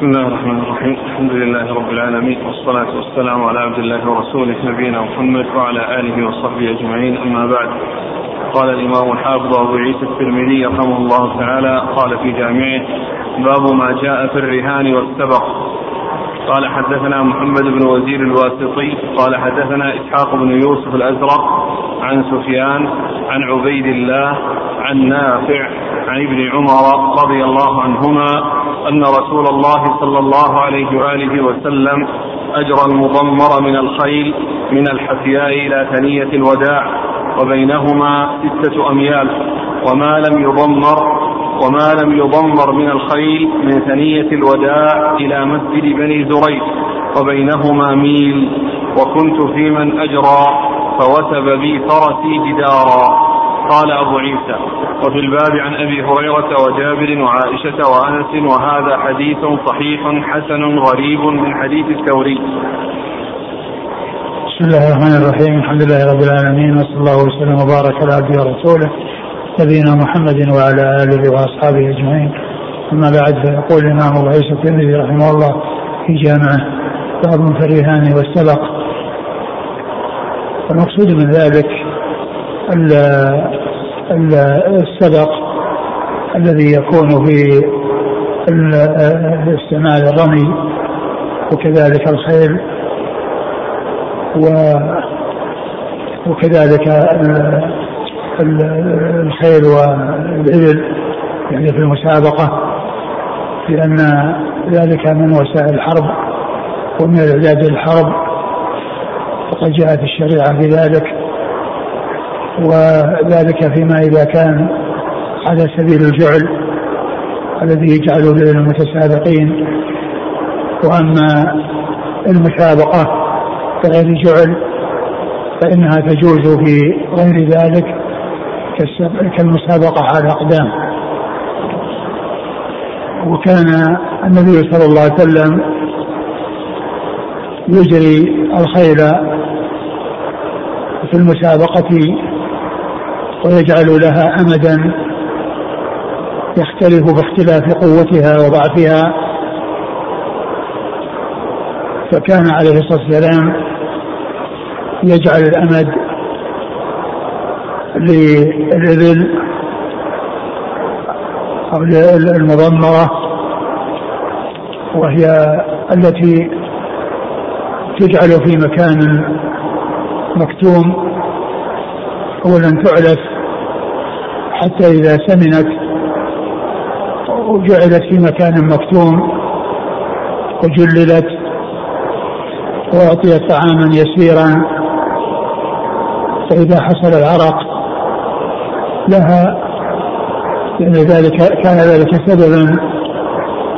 بسم الله الرحمن الرحيم. الحمد لله رب العالمين والصلاة والسلام على عبد الله ورسوله نبينا محمد وعلى آله وصحبه أجمعين. أما بعد قال الإمام الحافظ أبو عيسى الترمذي رحمه الله تعالى قال في جامعه باب ما جاء في الرهان والسبق. قال حدثنا محمد بن وزير الواسطي. قال حدثنا إسحاق بن يوسف الأزرق عن سفيان عن عبيد الله عن نافع عن ابن عمر رضي الله عنهما أن رسول الله صلى الله عليه وآله وسلم أجرى المضمر من الخيل من الحفياء إلى ثنية الوداع وبينهما ستة أميال وما لم يضمر وما لم يضمر من الخيل من ثنية الوداع إلى مسجد بني زريق وبينهما ميل وكنت في من أجرى فوثب بي فرسي جدارا. قال أبو عيسى وفي الباب عن أبي هريرة وجابر وعائشة وأنس وهذا حديث صحيح حسن غريب من حديث الثوري بسم الله الرحمن الرحيم. الحمد لله رب العالمين وصلى الله وسلم وبارك على عبده ورسوله نبينا محمد وعلى آله وأصحابه أجمعين. أما بعد فيقول الإمام أبو عيسى الترمذي رحمه الله في جامعه باب في الرهان والسبق. والمقصود من ذلك السبق الذي يكون في استعمال الرمي وكذلك الخيل و وكذلك الخيل والإبل يعني في المسابقة لأن ذلك من وسائل الحرب ومن الإعداد للحرب وقد جاءت الشريعة بذلك. وذلك فيما إذا كان على سبيل الجعل الذي يجعله للمتسابقين وأما المسابقة بغير جعل فإنها تجوز في غير ذلك كالمسابقة على الأقدام وكان النبي صلى الله عليه وسلم يجري الخيل في المسابقة ويجعل لها أمدا يختلف باختلاف قوتها وضعفها. فكان عليه الصلاة والسلام يجعل الأمد للإبل أو المضمرة وهي التي تجعل في مكان مكتوم أولا تعلف. حتى إذا سمنت وجعلت في مكان مكتوم وجللت وأعطيت طعاما يسيرا فإذا حصل العرق لها لأن ذلك كان ذلك سببا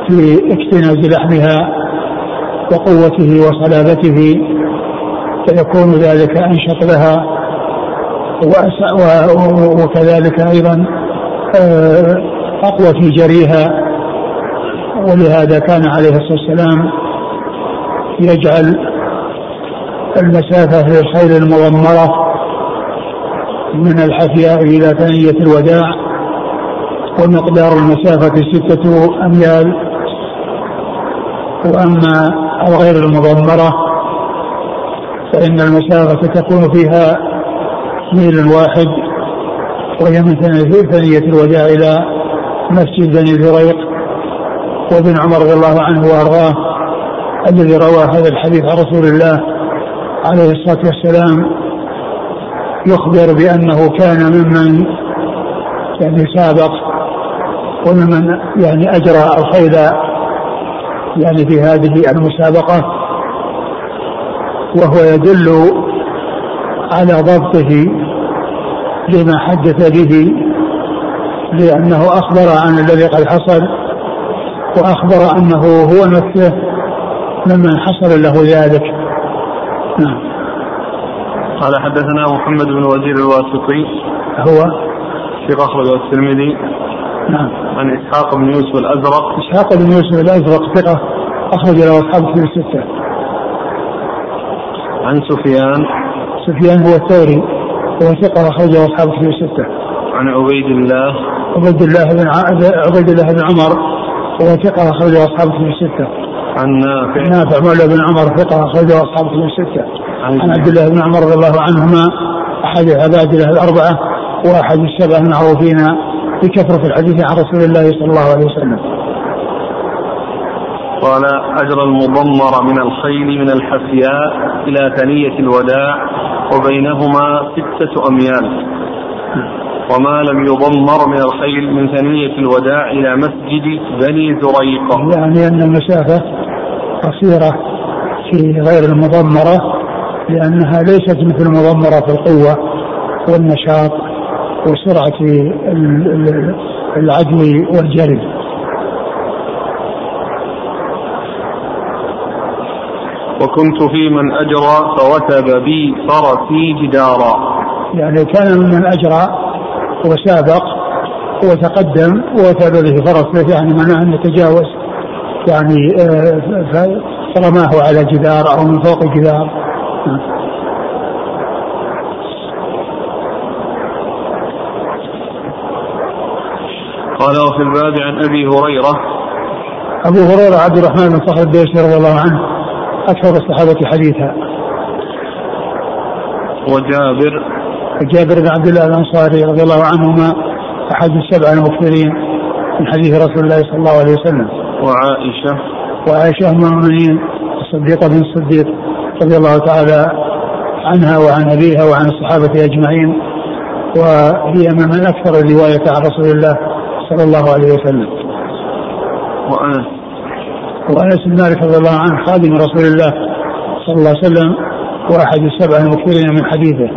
في اكتناز لحمها وقوته وصلابته فيكون ذلك أنشط لها وكذلك أيضا آه، أقوى في جريها. ولهذا كان عليه الصلاة والسلام يجعل المسافة في الخيل المضمرة من الحفياء إلى ثنية الوداع ومقدار المسافة ستة أميال. وأما الغير المضمرة فإن المسافة تكون فيها ميل واحد وهي من ثنية الوداع إلى مسجد بني زريق وابن عمر رضي الله عنه وأرضاه الذي روى هذا الحديث عن رسول الله عليه الصلاة والسلام يخبر بأنه كان ممن يعني سابق وممن يعني أجرى الخيل يعني في هذه المسابقة وهو يدل على ضبطه لما حدث به لأنه أخبر عن الذي قد حصل وأخبر أنه هو نفسه ممن حصل له ذلك. نعم. قال حدثنا محمد بن وزير الواسطي. هو؟ في أخرجه الترمذي. نعم. عن إسحاق بن يوسف الأزرق. إسحاق بن يوسف الأزرق ثقة أخرج له أصحاب في الستة. عن سفيان. سفيان هو الثوري. هو ثقة أخرجه أصحاب في الستة عن عبيد الله عبيد الله بن عبيد الله بن عمر وهو ثقة أخرجه أصحاب كتب الستة. عن نافع نافع مولى بن عمر ثقة أخرجه أصحاب كتب الستة. عن عبد الله بن عمر رضي الله عنهما أحد العبادلة الأربعة وأحد السبع المعروفين بكثرة الحديث عن رسول الله صلى الله عليه وسلم. قال أجر المضمر من الخيل من الحفياء إلى ثنية الوداع وبينهما ستة أميال. وما لم يضمر من الخيل من ثنية الوداع إلى مسجد بني زريقة يعني أن المسافة قصيرة في غير المضمرة لأنها ليست مثل المضمرة في القوة والنشاط وسرعة العدو والجري. وكنت في من أجرى فوثب بي فرسي جدارا. يعني كان ممن أجرى وسابق وتقدم ووثب به فرسه يعني معناه أنه تجاوز. يعني آه، فرماه على جدار أو من فوق جدار قال وفي الباب عن أبي هريرة. أبو هريرة عبد الرحمن بن صخر الدوسي رضي الله عنه. أكثر الصحابة حديثا. وجابر. جابر بن عبد الله الأنصاري رضي الله عنهما أحد السبع المكثرين من حديث رسول الله صلى الله عليه وسلم. وعائشة. وعائشة أم المؤمنين الصديقة بن الصديق رضي الله تعالى عنها وعن أبيها وعن الصحابة أجمعين وهي من أكثر الرواية عن رسول الله صلى الله عليه وسلم. وأنس وانس بن مالك رضي الله عنه خادم رسول الله صلى الله عليه وسلم واحد السبع المكثرين من حديثه.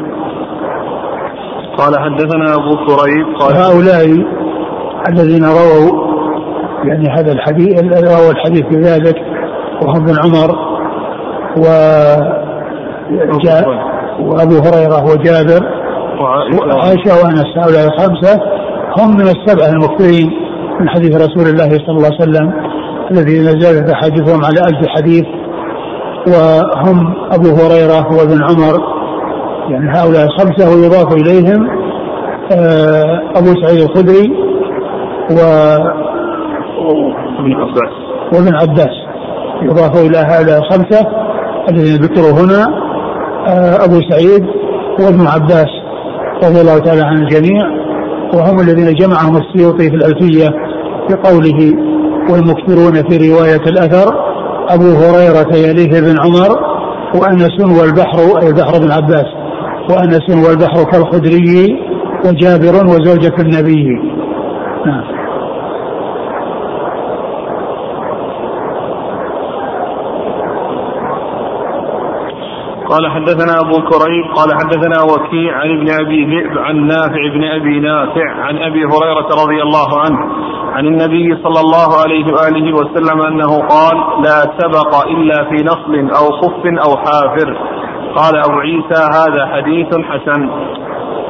قال حدثنا أبو كريب قال هؤلاء الذين رووا يعني هذا الحديث رووا الحديث بذلك وهم ابن عمر و وأبو هريرة وجابر وعائشة. وأنس هؤلاء الخمسة هم من السبعه المكثرين من حديث رسول الله صلى الله عليه وسلم. الذي زادت احاديثهم على ألف حديث وهم أبو هريرة وابن عمر يعني هؤلاء الخمسة ويضاف إليهم آه، أبو سعيد الخدري و وابن عباس. وابن عباس. يضاف إلى هؤلاء الخمسة الذين ذكروا هنا آه، أبو سعيد وابن عباس رضي الله تعالى عن الجميع وهم الذين جمعهم السيوطي في الألفية بقوله والمكثرون في رواية الأثر أبو هريرة يليه بن عمر وأنس والبحر أي البحر بن عباس وأنس والبحر كالخدري وجابر وزوجة النبي. نعم. قال حدثنا أبو كريب قال حدثنا وكيع عن ابن أبي ذئب عن نافع بن أبي نافع عن أبي هريرة رضي الله عنه عن النبي صلى الله عليه وآله وسلم أنه قال لا سبق إلا في نصل أو خف أو حافر. قال أبو عيسى هذا حديث حسن.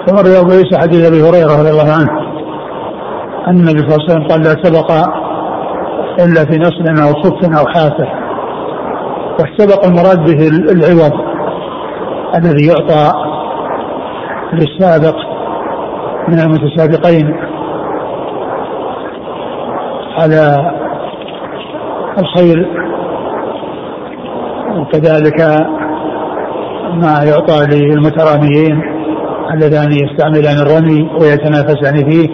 ثم أبو عيسى حديث أبي هريرة رضي الله عنه. أن النبي صلى الله عليه وسلم قال لا سبق إلا في نصل أو خف أو حافر. والسبق المراد به العوض الذي يعطى للسابق من المتسابقين. على الخير وكذلك ما يعطى للمتراميين اللذان يستعملان الرمي ويتنافسان فيه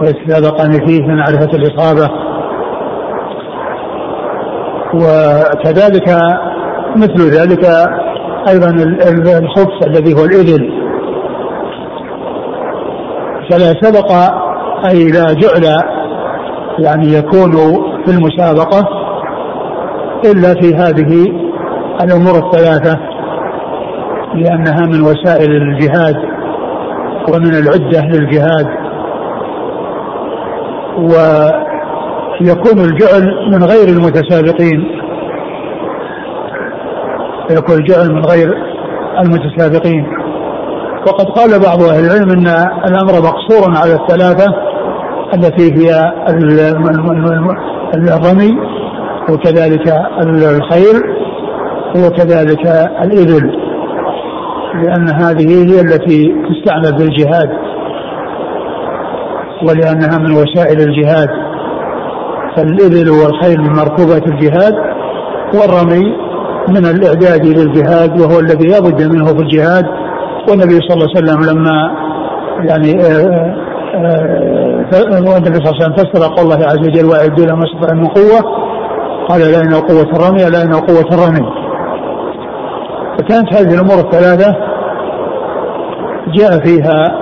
ويتسابقان فيه في معرفة الإصابة. وكذلك مثل ذلك أيضا الخبز الذي هو الإبل. فلا سبق أي لا جعل يعني يكون في المسابقة إلا في هذه الأمور الثلاثة لأنها من وسائل الجهاد ومن العدة للجهاد. ويكون الجعل من غير المتسابقين. فيكون الجعل من غير المتسابقين. وقد قال بعض أهل العلم إن الأمر مقصور على الثلاثة التي هي الرمي وكذلك الخيل وكذلك الإبل. لأن هذه هي التي تستعمل في الجهاد ولأنها من وسائل الجهاد. فالإبل والخيل من مركوبات الجهاد والرمي من الإعداد للجهاد وهو الذي لا بد منه في الجهاد. والنبي صلى الله عليه وسلم لما يعني آه، والنبي صلى الله عليه وسلم فسر قول الله عز وجل وأعدوا لهم ما من قوة. قال لا إنه قوة الرمي لا إنه قوة الرمي. فكانت هذه الأمور الثلاثة جاء فيها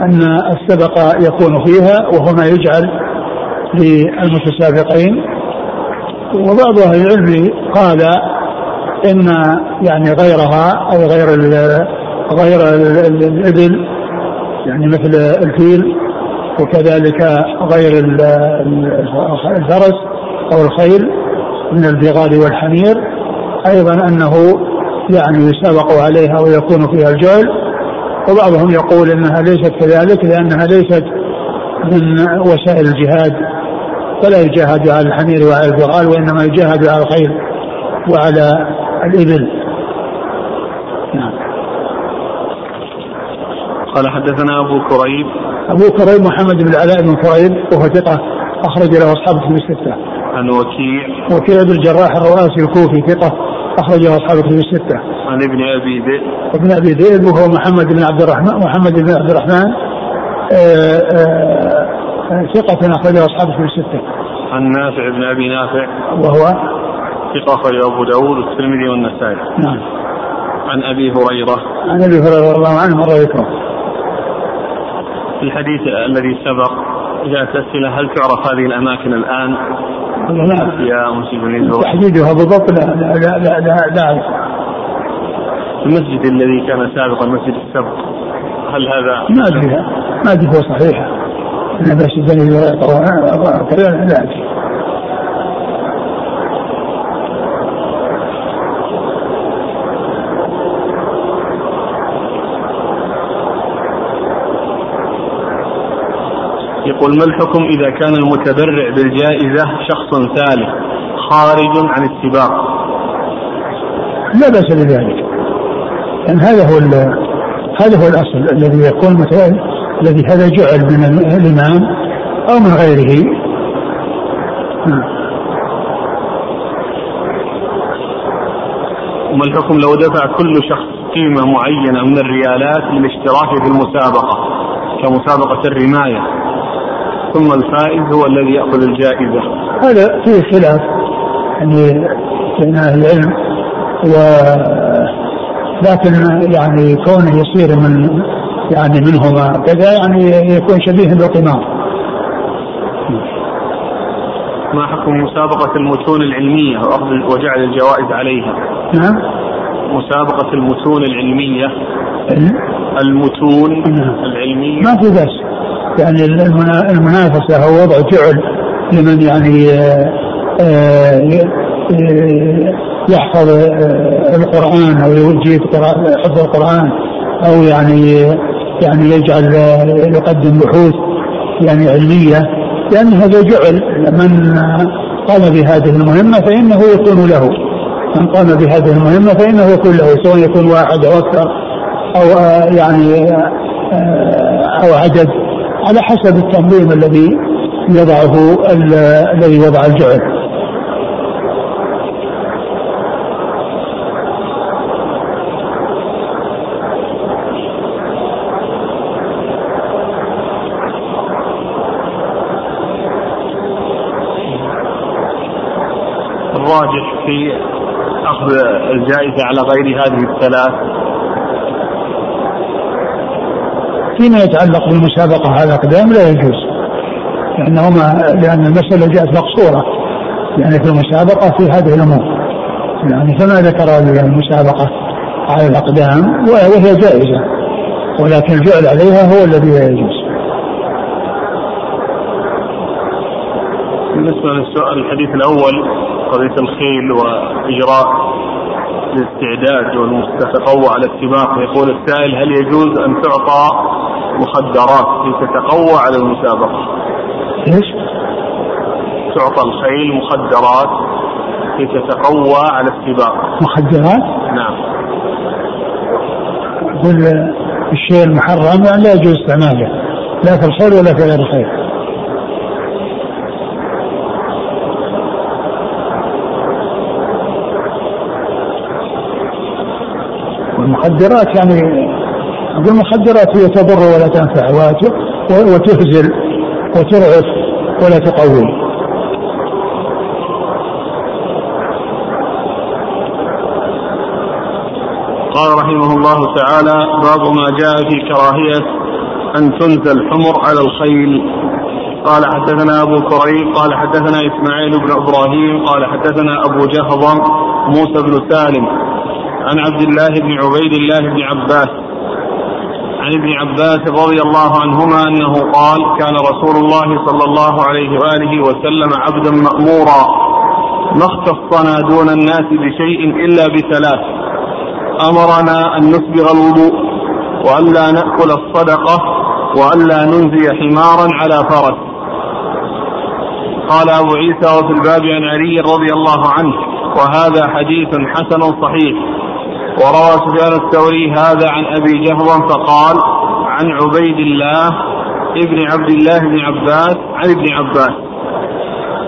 أن السبق يكون فيها وهو ما يجعل للمتسابقين. وبعض أهل العلم قال إن يعني غيرها أو غير غير الإبل يعني مثل الفيل وكذلك غير الفرس أو الخيل من البغال والحمير. أيضا أنه يعني يسابق عليها ويكون فيها الجهل وبعضهم يقول إنها ليست كذلك لأنها ليست من وسائل الجهاد فلا يجاهد على الحمير وعلى البغال وإنما يجاهد على الخيل وعلى الإبل. نعم. قال حدثنا أبو كريب أبو كريب محمد بن العلاء بن كريب وهو ثقة أخرج له أصحاب في الستة عن وكيع وكيع بن الجراح الرؤاسي الكوفي ثقة اخرجه أصحاب في الستة عن ابن أبي ذئب ابن أبي ذئب وهو محمد بن عبد الرحمن محمد بن عبد الرحمن آه، آه، آه، ثقة أخرجه أصحاب الستة. عن نافع بن أبي نافع وهو ثقة أخرجه أبو داود والترمذي والنسائي. نعم. عن أبي هريرة. عن أبي هريرة رضي الله عنه مرة يكره. في الحديث الذي سبق جاءت أسئلة هل تعرف هذه الأماكن الآن؟ لا مسجد تحديدها بالضبط لا لا لا لا, لا, لا المسجد الذي كان سابقا مسجد السبق هل هذا؟ ما أدري ما أدري هو صحيح. ان مسجد بني لا ادري يقول ما الحكم إذا كان المتبرع بالجائزة شخص ثالث خارج عن السباق؟ لا بأس بذلك. يعني هذا هو هذا هو الأصل الذي يكون الذي هذا جعل من الإمام أو من غيره. ما الحكم لو دفع كل شخص قيمة معينة من الريالات للاشتراك في المسابقة كمسابقة الرماية؟ ثم الفائز هو الذي يأخذ الجائزة. هذا فيه خلاف يعني بين أهل العلم و لكن يعني كونه يصير من يعني منهما كذا يعني يكون شبيه بالقمار ما حكم مسابقة المتون العلمية وأخذ وجعل الجوائز عليها؟ نعم. مسابقة المتون العلمية. المتون نعم. العلمية. ما في بأس. يعني المنافسة هو وضع جعل لمن يعني آه، آه، يحفظ آه، القرآن أو يجيد حفظ القرآن أو يعني يعني يجعل يقدم بحوث يعني علمية. لأن هذا جعل من قام بهذه المهمة فإنه يكون له من قام بهذه المهمة فإنه يكون له سواء يكون واحد أو أكثر أو يعني أو عدد. على حسب التنظيم الذي يضعه الذي وضع الجعل. الراجح في أخذ الجائزة على غير هذه الثلاث فيما يتعلق بالمسابقة على الأقدام لا يجوز. لأنهما لأن المسألة جاءت مقصورة. يعني في المسابقة في هذه الأمور. يعني فما ذكر المسابقة على الأقدام وهي جائزة. ولكن الجعل عليها هو الذي لا يجوز. بالنسبة للسؤال الحديث الأول قضية الخيل وإجراء الاستعداد والمتقوى على السباق يقول السائل هل يجوز أن تعطى مخدرات لتتقوى على المسابقة. إيش؟ تعطى الخيل مخدرات لتتقوى على السباق. مخدرات؟ نعم. بال الشيء المحرم يعني لا يجوز استعماله. لا في الخير ولا في غير الخير. والمخدرات يعني المخدرات هي تضر ولا تنفع وتهزل وترعف ولا تقوي. قال رحمه الله تعالى باب ما جاء في كراهية أن تنزل الحمر على الخيل. قال حدثنا أبو كريم قال حدثنا إسماعيل بن إبراهيم قال حدثنا أبو جهضم موسى بن سالم عن عبد الله بن عبيد الله بن عباس عن ابن عباس رضي الله عنهما أنه قال كان رسول الله صلى الله عليه وآله وسلم عبدا مأمورا. ما اختصنا دون الناس بشيء إلا بثلاث. أمرنا أن نسبغ الوضوء وأن لا نأكل الصدقة وأن لا ننزي حمارا على فرس. قال أبو عيسى وفي الباب عن علي رضي الله عنه وهذا حديث حسن صحيح. وروى سفيان الثوري هذا عن أبي جهضم فقال عن عبيد الله ابن عبد الله بن عباس عن ابن عباس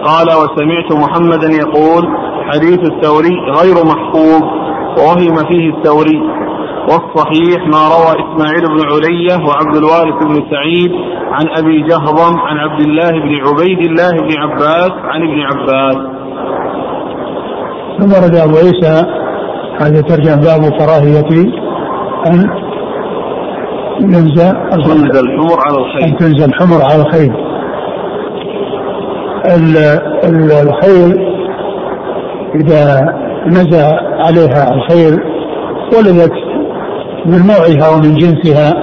قال وسمعت محمدا يقول حديث الثوري غير محفوظ ووهم فيه الثوري. والصحيح ما روى إسماعيل بن علية وعبد الوارث بن سعيد عن أبي جهضم عن عبد الله بن عبيد الله بن عباس عن ابن عباس ثم رد أبو عيسى هذا ترجم باب كراهية أن ينزل تنزل الحمر على الخيل. أن تنزل الحمر على الخيل. الخيل إذا نزل عليها الخيل ولدت من نوعها ومن جنسها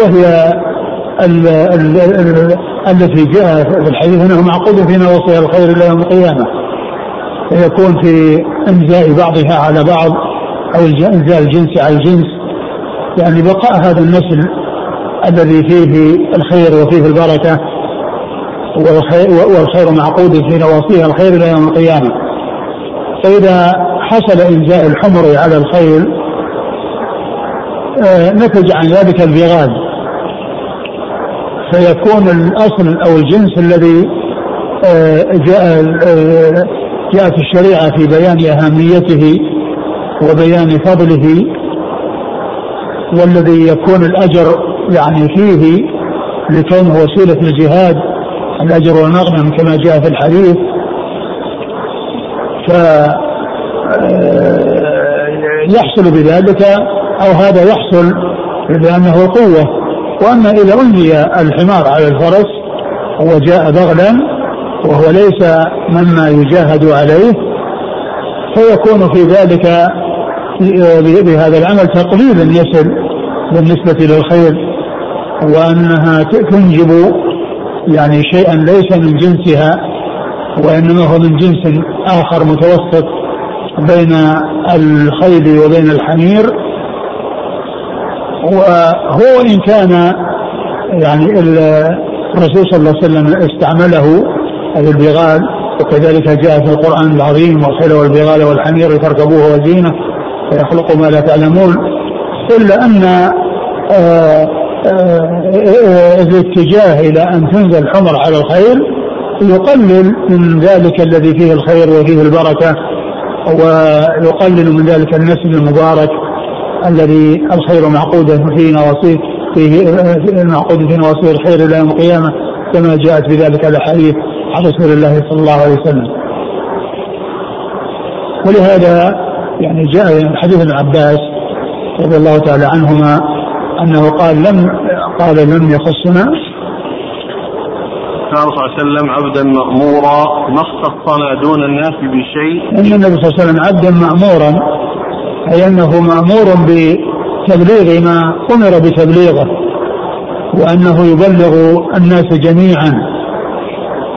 وهي ال ال ال التي جاء في الحديث أنه معقود في نواصيها الخير إلى يوم القيامة. فيكون في انزاء بعضها على بعض أو انزاء الجنس على الجنس. يعني بقاء هذا النسل الذي فيه الخير وفيه البركة والخير, معقود في نواصيها الخير إلى يوم القيامة. فإذا حصل انزاء الحمر على الخيل آه، نتج عن ذلك البغاض فيكون الأصل أو الجنس الذي آه، جاء آه، جاءت الشريعة في بيان أهميته وبيان فضله والذي يكون الأجر يعني فيه لكونه وسيلة الجهاد الأجر والمغنم كما جاء في الحديث. ف يحصل بذلك أو هذا يحصل لأنه قوة. وأما إذا أنهي الحمار على الفرس وجاء بغلا وهو ليس مما يجاهد عليه فيكون في ذلك بهذا العمل تقليل النسل بالنسبة للخير وأنها تنجب يعني شيئا ليس من جنسها وإنما هو من جنس آخر متوسط بين الخيل وبين الحمير. وهو إن كان يعني الرسول صلى الله عليه وسلم استعمله البغال وكذلك جاء في القرآن العظيم والخيل والبغال والحمير لتركبوه وزينة ويخلق ما لا تعلمون. إلا أن آه، آه، آه، الاتجاه إلى أن تنزل الحمر على الخيل يقلل من ذلك الذي فيه الخير وفيه البركة ويقلل من ذلك النسل المبارك الذي الخير معقود في نواصيه فيه معقود في نواصيه الخير إلى يوم القيامة كما جاءت بذلك الأحاديث. عن رسول الله صلى الله عليه وسلم. ولهذا يعني جاء حديث ابن عباس رضي الله تعالى عنهما أنه قال لم قال لم يخصنا. كان صلى الله عليه وسلم عبدا مأمورا ما اختصنا دون الناس بشيء. إن النبي صلى الله عليه وسلم عبدا مأمورا أي أنه مأمور بتبليغ ما أمر بتبليغه وأنه يبلغ الناس جميعا.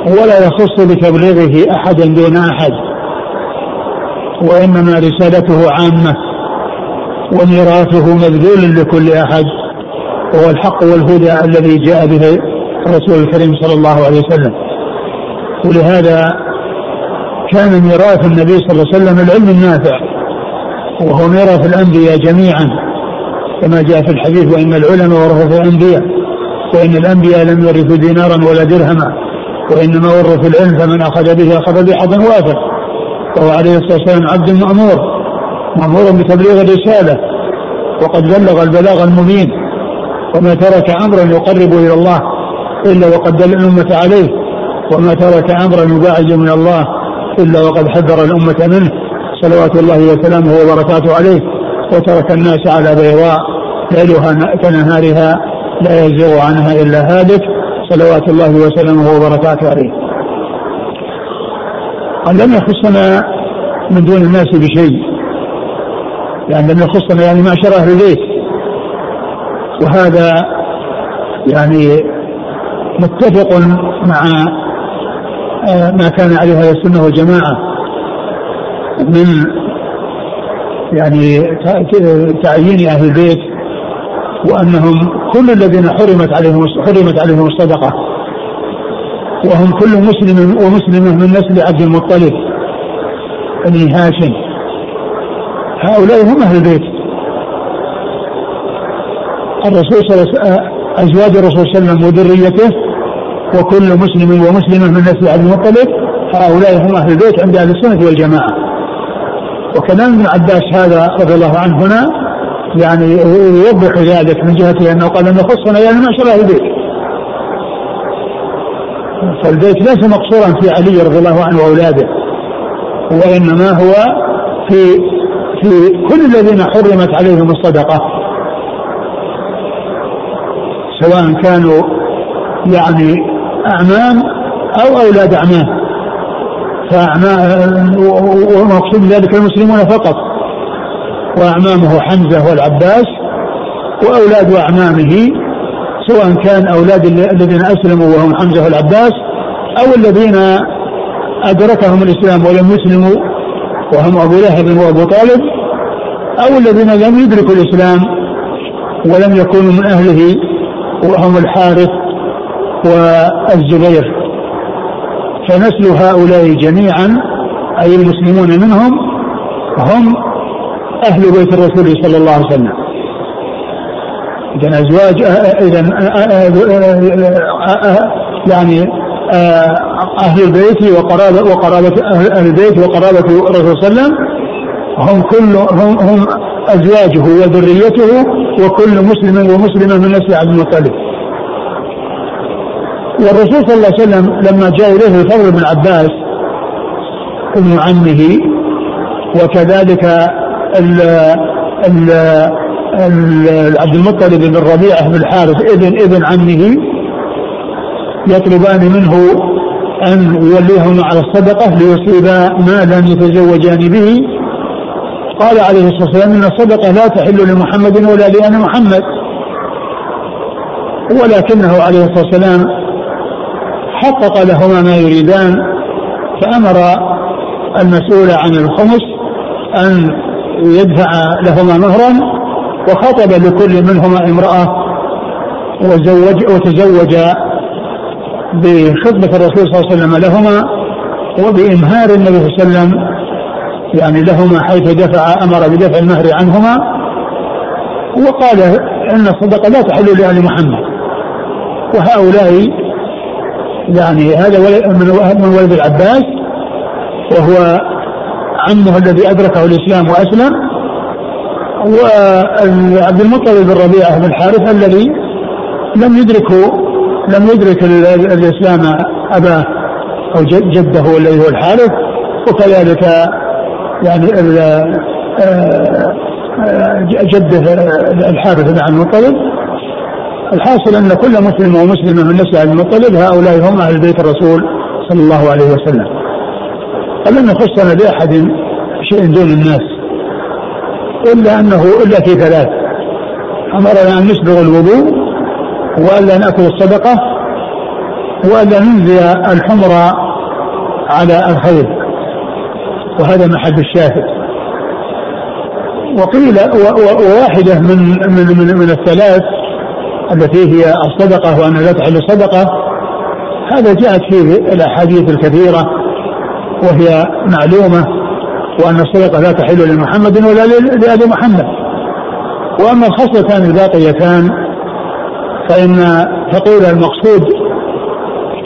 ولا يخص بتبليغه أحدا دون أحد وإنما رسالته عامة وميراثه مبذول لكل أحد وهو الحق والهدى الذي جاء به الرسول الكريم صلى الله عليه وسلم. ولهذا كان ميراث النبي صلى الله عليه وسلم العلم النافع وهو ميراث الأنبياء جميعا كما جاء في الحديث وإن العلماء ورثوا الأنبياء وإن الأنبياء لم يرثوا دينارا ولا درهما. وإنما ورثوا العلم فمن أخذ به أخذ بحظ وافر وهو عليه الصلاة والسلام عبد مأمور مأمور بتبليغ الرسالة. وقد بلغ البلاغ المبين. وما ترك أمرا يقرب إلى الله إلا وقد دل الأمة عليه. وما ترك أمرا يباعد من الله إلا وقد حذر الأمة منه. صلوات الله وسلامه وبركاته عليه. وترك الناس على بيضاء ليلها كنهارها لا يزيغ عنها إلا هالك. صلوات الله وسلامه وبركاته عليه. قال لم يخصنا من دون الناس بشيء. يعني لم يخصنا يعني معشر أهل البيت. وهذا يعني متفق مع آه، ما كان عليه أهل السنة والجماعة. من يعني تعيين أهل البيت وأنهم كل الذين حرمت عليهم حرمت عليهم الصدقة. وهم كل مسلم ومسلمه من نسل عبد المطلب بني هاشم. هؤلاء هم أهل البيت. الرسول صلى الله عليه وسلم أزواج الرسول صلى الله عليه وسلم وذريته وكل مسلم ومسلمة من نسل عبد المطلب هؤلاء هم أهل البيت عند أهل السنة والجماعة. وكلام ابن عباس هذا رضي الله عنه هنا يعني يوضح ذلك من جهه أنه قال أن خصنا يعني معشر أهل البيت. فالبيت ليس مقصورا في علي رضي الله عنه وأولاده وإنما هو في في كل الذين حرمت عليهم الصدقة. سواء كانوا يعني أعمام أو أولاد أعمام. فأعمام ومقصود ذلك المسلمون فقط. وأعمامه حمزة والعباس وأولاد أعمامه سواء كان أولاد الذين أسلموا وهم حمزة والعباس أو الذين أدركهم الإسلام ولم يسلموا وهم أبو لهب وأبو طالب أو الذين لم يدركوا الإسلام ولم يكونوا من أهله وهم الحارث والزبير. فنسل هؤلاء جميعا أي المسلمون منهم هم أهل بيت الرسول صلى الله عليه وسلم. إذا أزواج إذا يعني أهل البيت وقرابة وقرابة أهل البيت وقرابة الرسول صلى الله عليه وسلم. هم كل هم, هم أزواجه وذريته وكل مسلم ومسلمة من نسل عبد المطلب. والرسول صلى الله عليه وسلم لما جاء إليه الفضل بن عباس ابن عمه وكذلك عبد المطلب بن ربيعه بن الحارث ابن ابن عمه يطلبان منه أن يوليهما على الصدقة ليصيبا مالا يتزوجان به. قال عليه الصلاة والسلام إن الصدقة لا تحل لمحمد ولا لأن محمد. ولكنه عليه الصلاة والسلام حقق لهما ما يريدان فأمر المسؤول عن الخمس أن يدفع لهما مهرا وخطب لكل منهما امرأة وزوج وتزوج بخطبة الرسول صلى الله عليه وسلم لهما وبإمهار النبي صلى الله عليه وسلم يعني لهما حيث دفع أمر بدفع المهر عنهما. وقال إن الصدقة لا تحل لآل محمد. وهؤلاء يعني هذا من ولد العباس وهو عمه الذي أدركه الإسلام وأسلم وعبد المطلب بن ربيعة بن الحارث الذي لم يدركه لم يدرك الإسلام أباه أو جده الذي هو الحارث وكذلك يعني آه، جده الحارث بن عبد المطلب الحاصل أن كل مسلم ومسلمة من نسل عبد المطلب هؤلاء هم أهل بيت الرسول صلى الله عليه وسلم. فلم يخصنا بأحد شيء دون الناس إلا أنه إلا في ثلاث أمرنا أن نسبغ الوضوء والا نأكل الصدقة والا ننزي الحمر على الخيل وهذا محل الشاهد. وقيل وواحدة من من من, من الثلاث التي هي الصدقة وأن لا تحل الصدقة هذا جاءت فيه الأحاديث الكثيرة وهي معلومة وأن الصدقة لا تحل لمحمد ولا لآل محمد. وأما الخصلتان الباقيتان فإن تقول المقصود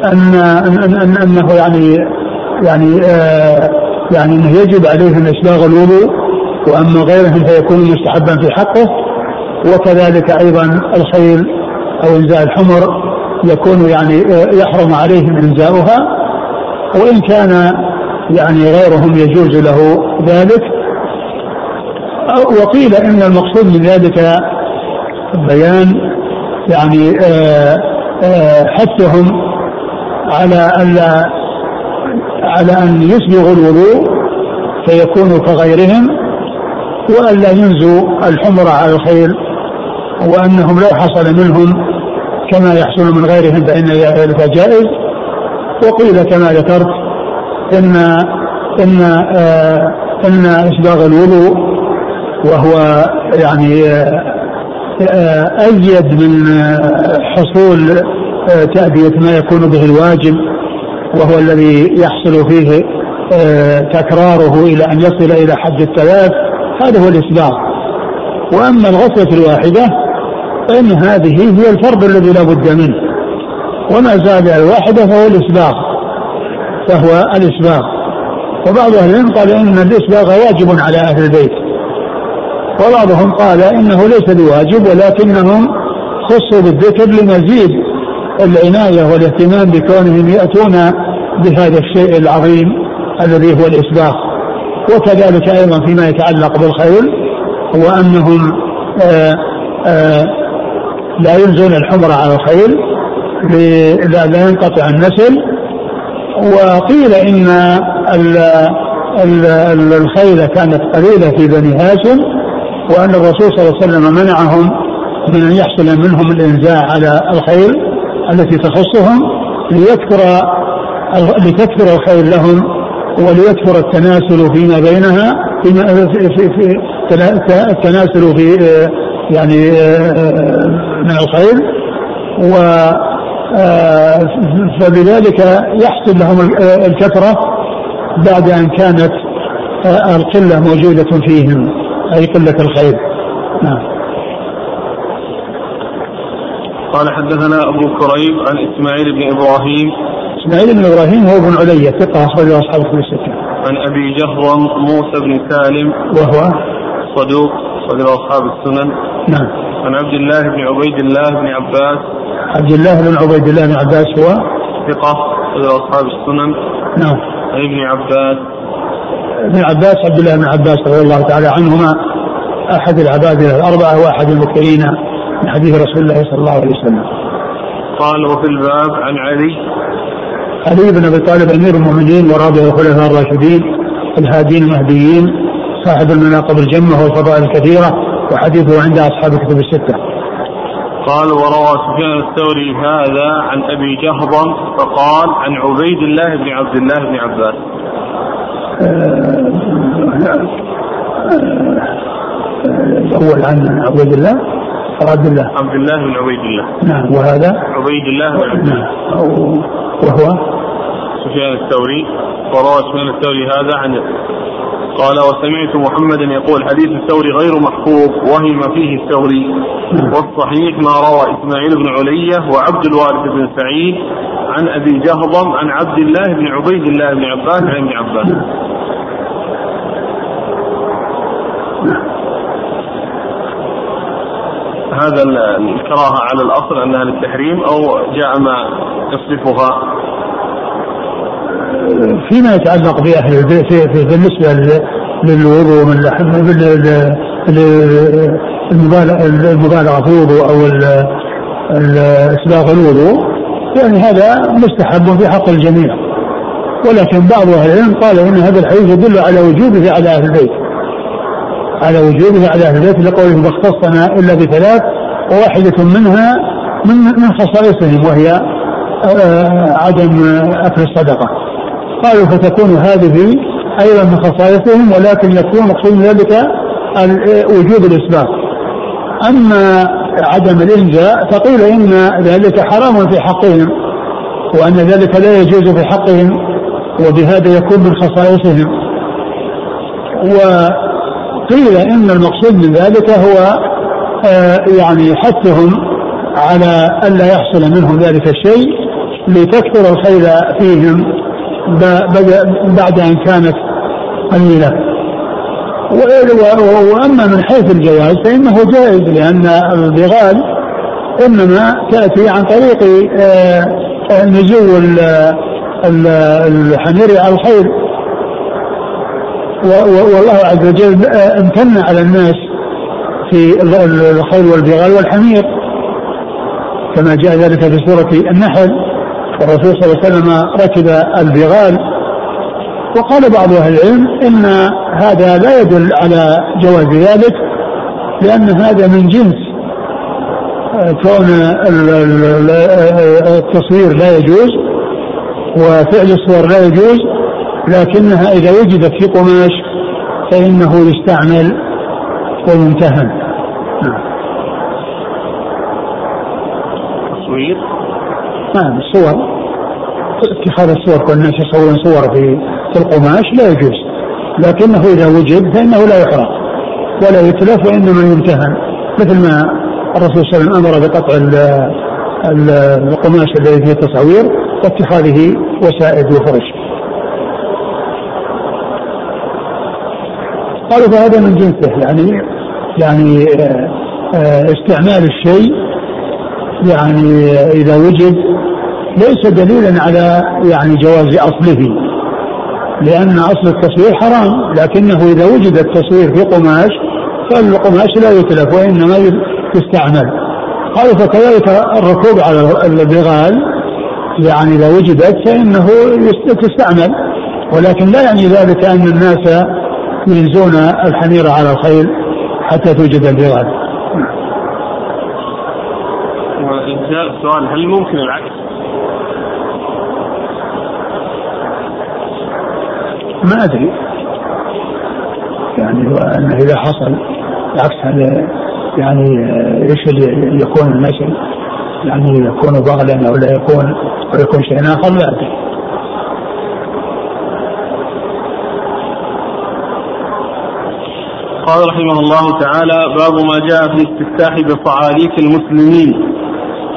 أن, أن, أن أنه يعني يعني آه يعني أنه يجب عليهم إسباغ الوضوء وأما غيرهم فيكون مستحبا في حقه. وكذلك أيضا الخيل أو إنزاء الحمر يكون يعني يحرم عليهم إنزاؤها. وإن كان يعني غيرهم يجوز له ذلك. وقيل إن المقصود من ذلك بيان يعني آه، آه، حثهم على ألا على أن يسبغوا الوضوء فيكونوا كغيرهم وألا ينزوا الحمر على الخيل وأنهم لو حصل منهم كما يحصل من غيرهم فإن ذلك جائز. وقيل كما ذكرت إن إن آه إن إسباغ الوضوء وهو يعني آه أزيد من حصول آه تأدية ما يكون به الواجب وهو الذي يحصل فيه آه، تكراره إلى أن يصل إلى حد الثلاث هذا هو الإسباغ وأما الغسلة الواحدة فإن هذه هي الفرض الذي لا بد منه. وما زاد الواحدة فهو الإسباغ فهو الإسباغ وبعض أهل العلم قال إن الإسباغ واجب على أهل البيت. وبعضهم قال إنه ليس بواجب ولكنهم خصوا بالذكر لمزيد. العناية والاهتمام بكونهم يأتون بهذا الشيء العظيم الذي هو الإسباغ وكذلك أيضا فيما يتعلق بالخيل وأنهم آآ آه، آه، لا ينزون الحمر على الخيل لا, لا ينقطع النسل وقيل ال الخيل كانت قليلة في بني هاشم وأن الرسول صلى الله عليه وسلم منعهم من أن يحصل منهم الإنزاع على الخيل التي تخصهم ليكثر لتكثر الخير لهم وليكثر التناسل فيما بينها فيما في, في, التناسل في يعني من الخير و فبذلك يحصل لهم الكثرة بعد أن كانت القلة موجودة فيهم أي قلة الخير نعم قال حدثنا أبو كريب عن إسماعيل بن إبراهيم إسماعيل بن إبراهيم هو ابن علي ثقة اخرجه أصحاب كتب السته. عن أبي جهرم موسى بن سالم وهو صدوق صدر أصحاب السنن. نعم. عن عبد الله بن عبيد الله بن عباس. عبد الله بن عبيد الله بن عباس هو ثقة صدر أصحاب السنن. نعم. عن ابن عباس. ابن عباس عبد الله بن عباس رضي الله تعالى عنهما أحد العباد الأربعة وأحد المكثرين من حديث رسول الله صلى الله عليه وسلم. قال وفي الباب عن علي علي بن أبي طالب أمير المؤمنين ورابع الخلفاء الراشدين الهادين المهديين صاحب المناقب الجمة والفضائل الكثيرة وحديثه عند أصحاب الكتب الستة. قال وروى سفيان الثوري هذا عن أبي جهضم فقال عن عبيد الله بن عبد الله بن عباس. الأول عن عبيد الله؟ عبد الله؟ عبد الله بن عبيد الله. نعم وهذا؟ عبيد الله بن عبد الله. نعم وهو؟ سفيان الثوري. وروى سفيان الثوري هذا عن قال وسمعت محمدا يقول حديث الثوري غير محفوظ وهم فيه الثوري. والصحيح ما روى إسماعيل بن علية وعبد الوارث بن سعيد عن أبي جهضم عن عبد الله بن عبيد الله بن عباس عن ابن عباس. هذا الكراهة على الأصل أنها للتحريم أو جاء ما يصرفها فيما يتعلق بأهل البيت في بالنسبة للوضوء من المبالغة في الوضوء أو إسباغ الوضوء يعني هذا مستحب في حق الجميع. ولكن بعض أهل العلم قال إن هذا الحديث يدل على وجوبه على أهل البيت. على وجوبه على أهل البيت لقوله ما اختصنا إلا بثلاث وواحدة منها من من خصائصهم وهي آه، عدم أكل الصدقة. قالوا فتكون هذه أيضا من خصائصهم ولكن يكون مقصود ذلك وجوب الاسباب أما عدم الإنجاء فقيل إن ذلك حرام في حقهم وأن ذلك لا يجوز في حقهم وبهذا يكون من خصائصهم. وقيل إن المقصود من ذلك هو آه، يعني حثهم على الا يحصل منهم ذلك الشيء لتكثر الخير فيهم. بعد أن كانت قليلة. وأما من حيث الجواز فإنه جائز لأن البغال إنما تأتي عن طريق آه، نزول الحمير على الخيل. والله عز وجل آه، امتن على الناس في الخيل والبغال والحمير كما جاء ذلك في سورة النحل. والرسول صلى الله عليه وسلم ركب البغال وقال بعض أهل العلم إن هذا لا يدل على جواز ذلك لأن هذا من جنس. كون التصوير لا يجوز وفعل الصور لا يجوز لكنها إذا وجدت في قماش فإنه يستعمل ويمتهن نعم. تصوير؟ نعم الصور. اتخاذ الصور كل الناس يصورون صور في في القماش لا يجوز. لكنه إذا وجد فإنه لا يحرق ولا يتلف وإنما يمتهن. مثل ما الرسول صلى الله عليه وسلم أمر بقطع القماش الذي فيه تصاوير واتخاذه وسائد وفرش. قالوا فهذا من جنسه يعني يعني آه، آه، استعمال الشيء يعني إذا وجد ليس دليلا على يعني جواز أصله لأن أصل التصوير حرام لكنه إذا وجد التصوير في قماش فالقماش لا يتلف وإنما تستعمل قالوا فكذلك الركوب على البغال يعني إذا وجدت فإنه تستعمل. ولكن لا يعني ذلك أن الناس ينزون الحمير على الخيل حتى توجد البغال. وإنشاء السؤال هل ممكن العكس؟ ما أدري يعني أنه إذا حصل العكس هذا يعني إيش اللي يكون الناس يعني يكون بغلا أو لا يكون أو يكون شيء آخر لا أدري. قال رحمه الله تعالى باب ما جاء في الاستفتاح بصعاليك المسلمين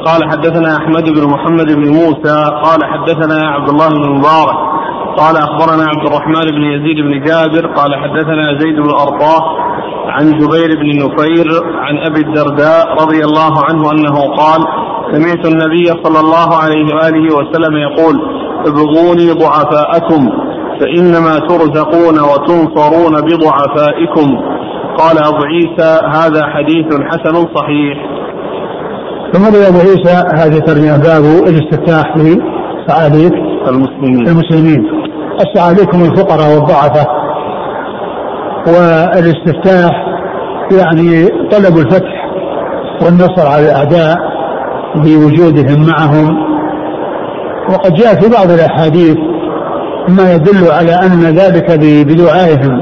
قال حدثنا أحمد بن محمد بن موسى قال حدثنا عبد الله بن مبارك قال أخبرنا عبد الرحمن بن يزيد بن جابر قال حدثنا زيد بن ارطاه عن جبير بن نفير عن أبي الدرداء رضي الله عنه أنه قال سمعت النبي صلى الله عليه وآله وسلم يقول ابغوني ضعفاءكم فإنما ترزقون وتنصرون بضعفائكم. قال أبو عيسى هذا حديث حسن صحيح. ثم أبو عيسى هذه ترجمة باب الاستفتاح لسعاديك المسلمين. المسلمين. السعاديك هم الفقراء والضعفاء. والاستفتاح يعني طلب الفتح والنصر على الأعداء بوجودهم معهم. وقد جاء في بعض الأحاديث ما يدل على أن ذلك بدعائهم.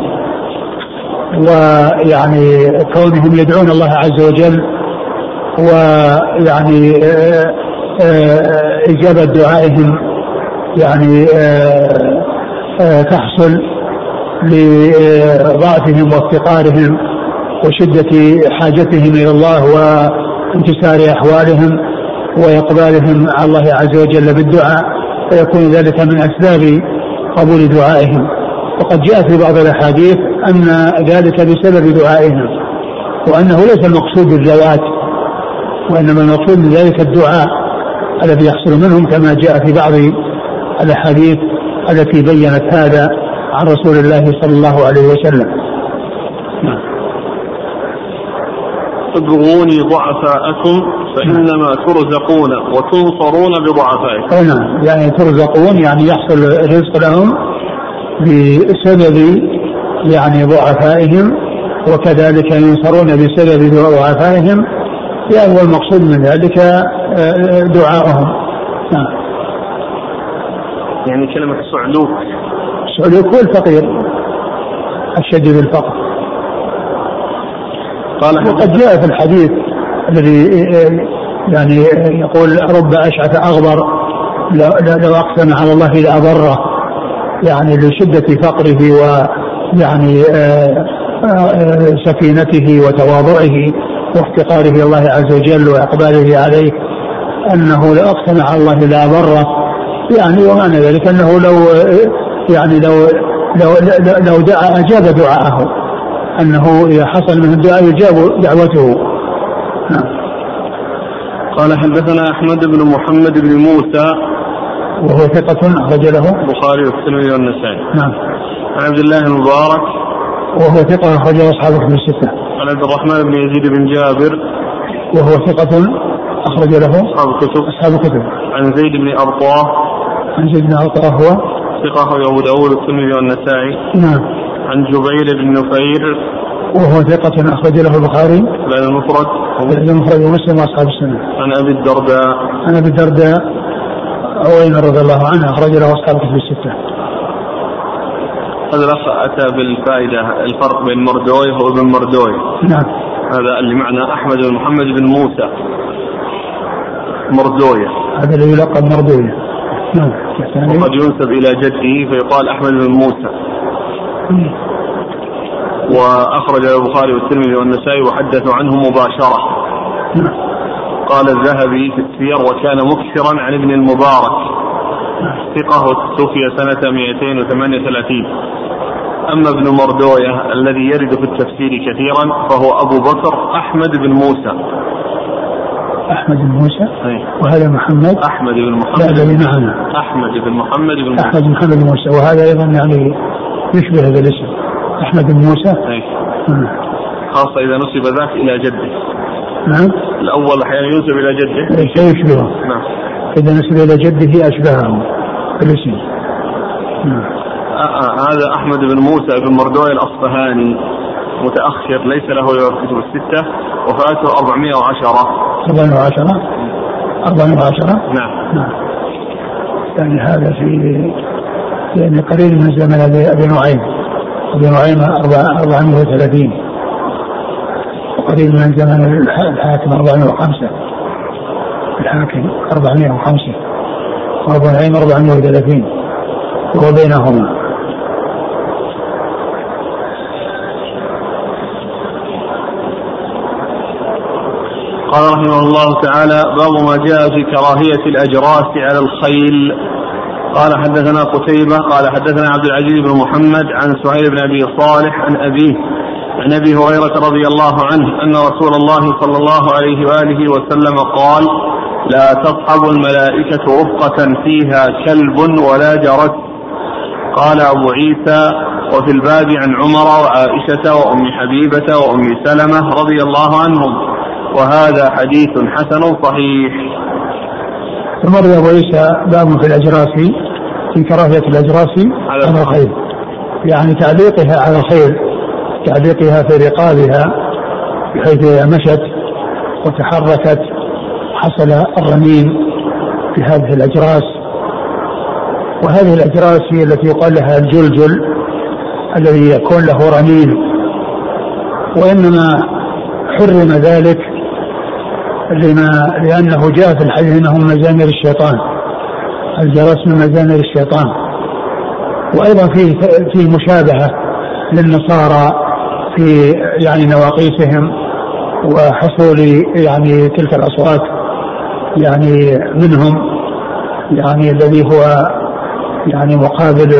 ويعني كونهم يدعون الله عز وجل ويعني آه، آه، إجابة دعائهم يعني آه، تحصل لضعفهم وافتقارهم وشدة حاجتهم إلى الله وانكسار أحوالهم وإقبالهم على الله عز وجل بالدعاء فيكون ذلك من أسباب قبول دعائهم. وقد جاء في بعض الأحاديث أن ذلك بسبب دعائهم وأنه ليس المقصود الذوات وإنما المقصود من ذلك الدعاء الذي يحصل منهم كما جاء في بعض الأحاديث التي بينت هذا عن رسول الله صلى الله عليه وسلم. نعم. ابغوني ضعفاءكم فإنما ترزقون وتنصرون بضعفائكم. نعم. يعني ترزقون يعني يحصل الرزق لهم بسبب يعني ضعفائهم وكذلك ينصرون بسبب ضعفائهم يعني والمقصود من ذلك آه، دعاؤهم. نعم. يعني كلمة صعلوك السعودية هو الفقير الشديد الفقر. قال وقد جاء في الحديث الذي يعني يقول رب أشعث أغبر لو أقسم على الله لأبره يعني لشدة فقره ويعني آه، آه، سكينته وتواضعه. وافتقاره إلى الله عز وجل وإقباله عليه أنه لو اقسم على الله لابره يعني ومعنى ذلك أنه لو يعني لو لو لو دعا أجاب دعاءه أنه إذا حصل من الدعاء يجاب دعوته. نعم. قال حدثنا أحمد بن محمد بن موسى. وهو ثقة أخرج له. البخاري والترمذي والنسائي. نعم. عن عبد الله المبارك. وهو ثقة أخرجه أصحاب كتب الستة. عن عبد الرحمن بن يزيد بن جابر. وهو ثقة أخرج له أصحاب الكتب. أصحاب الكتب. عن زيد بن أرطاة. عن زيد بن أرطاة هو؟ ثقة أخرج أبو داود والترمذي والنسائي. نعم. عن جبير بن نفير. وهو ثقة أخرج له البخاري. بعد المفرد. بعد المفرد ومسلم وأصحاب السنة. عن أبي الدرداء. عن أبي الدرداء عويمر رضي الله عنه أخرج له أصحاب كتب الستة. هذا الأخ أتى بالفائدة الفرق بين مردويه وابن مردويه. نعم. هذا اللي معنا أحمد بن محمد بن موسى. مردويه. هذا الذي يلقب مردويه. نعم. وقد ينسب إلى جده فيقال أحمد بن موسى. وأخرج البخاري والترمذي والنسائي وحدثوا عنه مباشرة. نعم. قال الذهبي في السير وكان مكثرا عن ابن المبارك. ثقة توفي سنة 238 أما ابن مردوية الذي يرد في التفسير كثيرا فهو أبو بكر أحمد بن موسى. أحمد بن موسى؟ أي. وهذا محمد؟ أحمد بن لا محمد. الذي معنا أحمد بن محمد بن موسى. أحمد بن محمد بن موسى. وهذا أيضا يعني يشبه هذا الاسم. أحمد بن موسى؟ أي. نعم. خاصة إذا نسب ذاك إلى جده. نعم. الأول أحيانا ينسب إلى جده. شيء يشبهه نعم. إذا نسب إلى جده أشبهه. الاسم نعم. آه، آه، هذا أحمد بن موسى بن مردوي الأصفهاني. متأخر ليس له إلا الكتب الستة. وفاته 410 410 410 نعم. نعم. يعني هذا في يعني قليل من زمن أبي نعيم. أبي نعيم 430 وقليل من زمن الح- الحاكم 405 الحاكم 405 وأبو نعيم 430 وهو بينهما. قال رحمه الله تعالى باب ما جاء في كراهية الأجراس على الخيل. قال حدثنا قتيبة قال حدثنا عبد العزيز بن محمد عن سهيل بن أبي صالح عن أبيه عن أبي هريرة رضي الله عنه أن رسول الله صلى الله عليه وآله وسلم قال لا تصحب الملائكة رفقة فيها كلب ولا جرس. قال أبو عيسى وفي الباب عن عمر وعائشة وأم حبيبة وأم سلمة رضي الله عنهم. وهذا حديث حسن صحيح. ثم أبو عيسى باب في الأجراس. في كراهية الأجراس على الخيل يعني تعليقها على الخيل تعليقها في رقابها بحيث مشت وتحركت. حصل الرنين في هذه الأجراس. وهذه الأجراس هي التي يقال لها الجلجل الذي يكون له رنين وإنما حرم ذلك لما لأنه جاء في الحديث أنه من مزامير الشيطان. الجرس من مزامير الشيطان. وأيضا فيه فيه مشابهة للنصارى في يعني نواقيسهم وحصول يعني تلك الأصوات. يعني منهم يعني الذي هو يعني مقابل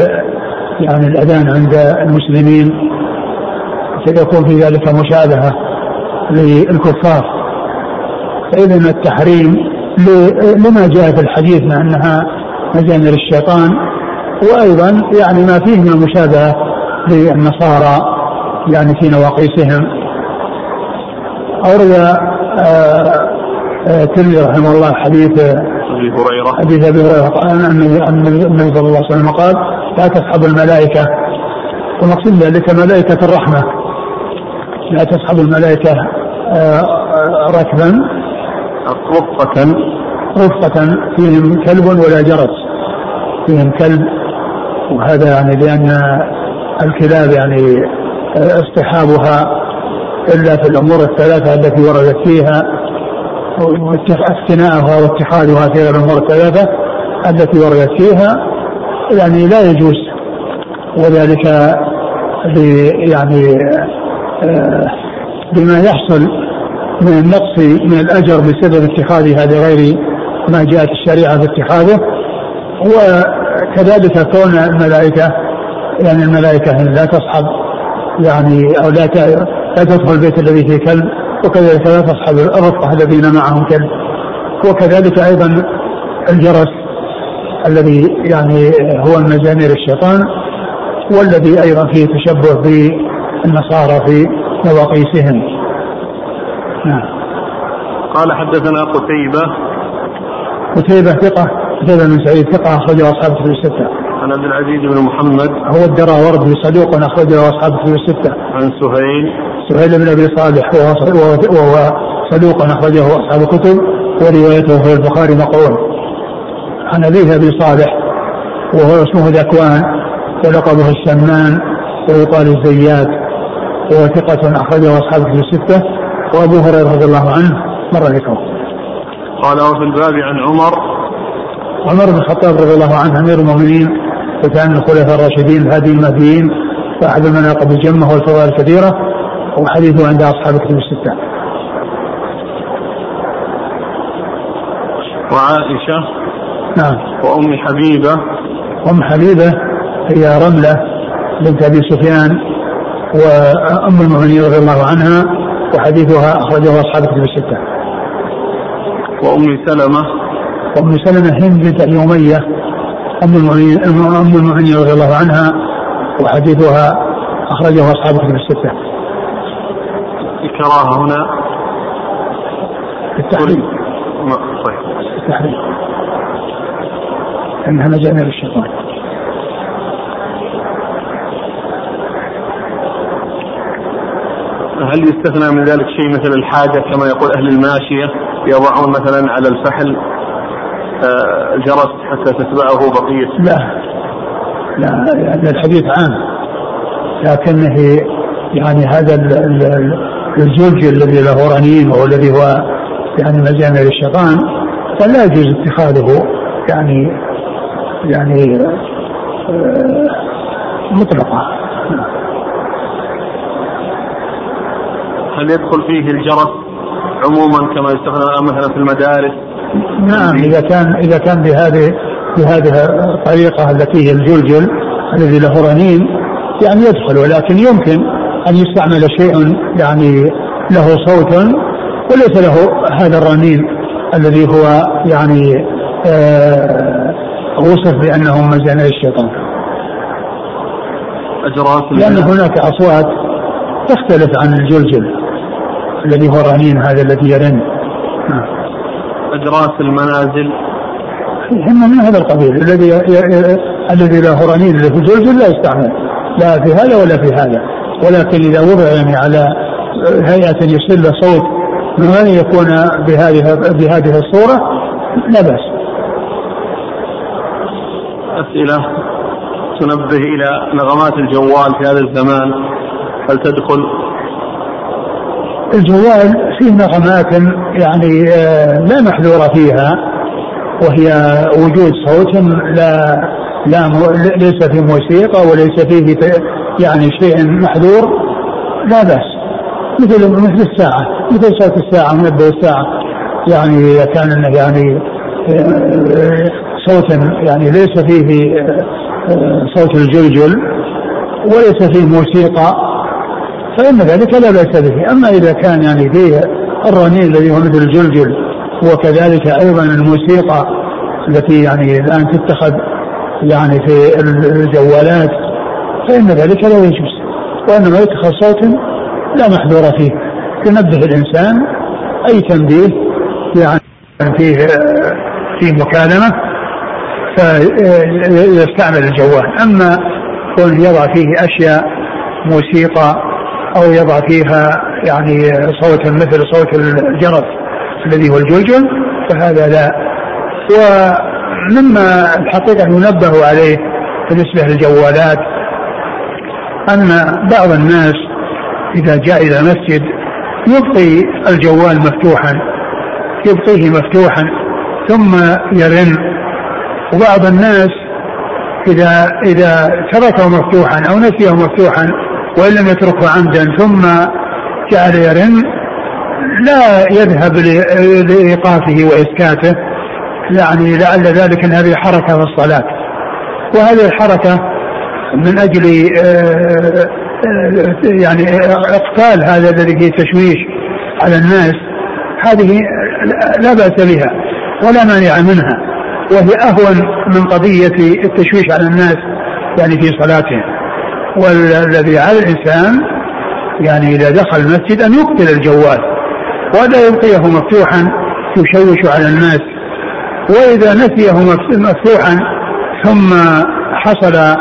يعني الأذان عند المسلمين سيكون في ذلك مشابهة للكفار. فإذا التحريم لما جاء في الحديث مع أنها مزامير الشيطان وأيضا يعني ما فيه من المشابهة للنصارى يعني في نواقيسهم. أورد آه، الترمذي رحمه الله حديث أبي هريرة. حديث أبي هريرة أن النبي صلى الله عليه وسلم قال لا تصحب الملائكة. ومقصود ذلك ملائكة الرحمة. لا تصحب الملائكة آه، آه، ركبا. رفقة. رفقة فيهم كلب ولا جرس. فيهم كلب وهذا يعني لأن الكلاب يعني آه، اصطحابها إلا في الأمور الثلاثة التي وردت فيها. واقتناءها واتخاذها في الأمور الثلاثة التي وردت فيها يعني لا يجوز. وذلك يعني آه، بما يحصل من النقص من الأجر بسبب اتخاذها لغير ما جاءت الشريعة باتخاذه وكذلك كون الملائكة يعني الملائكة لا تصحب يعني أو لا لا تدخل البيت الذي فيه كلب. وكذلك لا تصحب الرفقه الذين معهم كلب وكذلك أيضا الجرس الذي يعني هو مزامير الشيطان والذي أيضا فيه تشبه بالنصارى في مواقيسهم نعم. قال حدثنا قتيبة. قتيبة ثقة قتيبة بن سعيد ثقة أخرجه أصحاب الكتب الستة. عن عبد العزيز بن محمد. هو الدراوردي صدوق أخرجه أصحاب الكتب الستة. عن سهيل. سهيل بن أبي صالح وهو صدوق أخرجه أصحاب الكتب وروايته في البخاري مقول. عن أبيه أبي صالح وهو اسمه ذكوان ولقبه السمان ويقال الزيات وهو ثقة أخرجه أصحاب الكتب الستة وأبو هريرة رضي الله عنه مر ذكره. قال وفي الباب عن عمر عمر بن الخطاب رضي الله عنه أمير المؤمنين وكان من الخلفاء الراشدين الهادي المهديين صاحب المناقب الجمة والفضائل الكثيره وحديثه عند أصحاب الكتب الستة. وعائشة نعم وأم حبيبة أم حبيبة هي رملة بنت أبي سفيان وأم المؤمنين رضي الله عنها وحديثها أخرجه أصحاب الكتب الستة. وأم سلمة وأم سلمة هند بنت أبي أمية أم المؤمنين أم المؤمنين رضي الله عنها وحديثها أخرجه أصحاب الكتب الستة. الكراهة هنا. التحريم. طيب التحريم. إنها مجامع للشيطان. هل يستثنى من ذلك شيء مثل الحاجة كما يقول أهل الماشية؟ يضعون مثلا على الفحل جرس حتى تتبعه بقية. لا. لا هذا الحديث عام. لكنه يعني هذا الزوج الذي له رنين والذي هو يعني مجامع للشيطان فلا يجوز اتخاذه يعني يعني آه، مطلقة هل يدخل فيه الجرس عموما كما يستخدم مثلا في المدارس؟ نعم إذا كان إذا كان بهذه بهذه الطريقة التي هي الجلجل الذي له رنين يعني يدخل ولكن يمكن أن يستعمل شيء يعني له صوت وليس له هذا الرنين الذي هو يعني آه وصف بأنه مزان الشيطان. اجراس لأن هناك أصوات تختلف عن الجلجل الذي هو الرنين هذا الذي يرن. أجراس المنازل. هم من هذا القبيل. الذي الذي له رنين اللي في الزلزل لا يستعمل. لا في هذا ولا في هذا. ولكن إذا وضع يعني على هيئة له صوت من أن يكون بهذه بهذه الصورة لا بأس. أسئلة تنبه إلى نغمات الجوال في هذا الزمان هل تدخل الجوال فيه نغمات يعني آه، لا محذور فيها وهي وجود صوت لا لا ليس فيه موسيقى وليس فيه يعني شيء محذور لا بأس. مثل مثل الساعة مثل صوت الساعة منبه الساعة. يعني إذا كان يعني آه، صوت يعني ليس فيه آه، صوت الجلجل وليس فيه موسيقى فإن ذلك لا بأس به. أما إذا كان يعني فيه الرنين الذي هو مثل الجلجل وكذلك أيضا الموسيقى التي يعني الآن تتخذ يعني في الجوالات فإن ذلك لا يجوز وإنما يتخذ صوت لا محذور فيه. ينبه الإنسان أي تنبيه يعني فيه في مكالمة فيستعمل الجوال. أما كون يضع فيه أشياء موسيقى أو يضع فيها يعني صوتا مثل صوت الجرس الذي هو الجلجل فهذا لا. ومما الحقيقة ينبه عليه بالنسبة للجوالات أن بعض الناس إذا جاء إلى مسجد يبقي الجوال مفتوحا يبقيه مفتوحا ثم يرن. وبعض الناس إذا إذا تركه مفتوحا أو نسيه مفتوحا وإن لم يتركه عمدا ثم جعل يرن لا يذهب لإيقافه وإسكاته. يعني لعل ذلك أن هذه حركة في الصلاة. وهذه الحركة من أجل آه، يعني إقتال هذا الذي فيه تشويش على الناس هذه لا بأس بها ولا مانع منها وهي أهون من قضية التشويش على الناس يعني في صلاتهم. والذي على الإنسان يعني إذا دخل المسجد أن يقتل الجوال ولا يبقيه مفتوحا يشوش على الناس. وإذا نسيه مفتوحا ثم حصل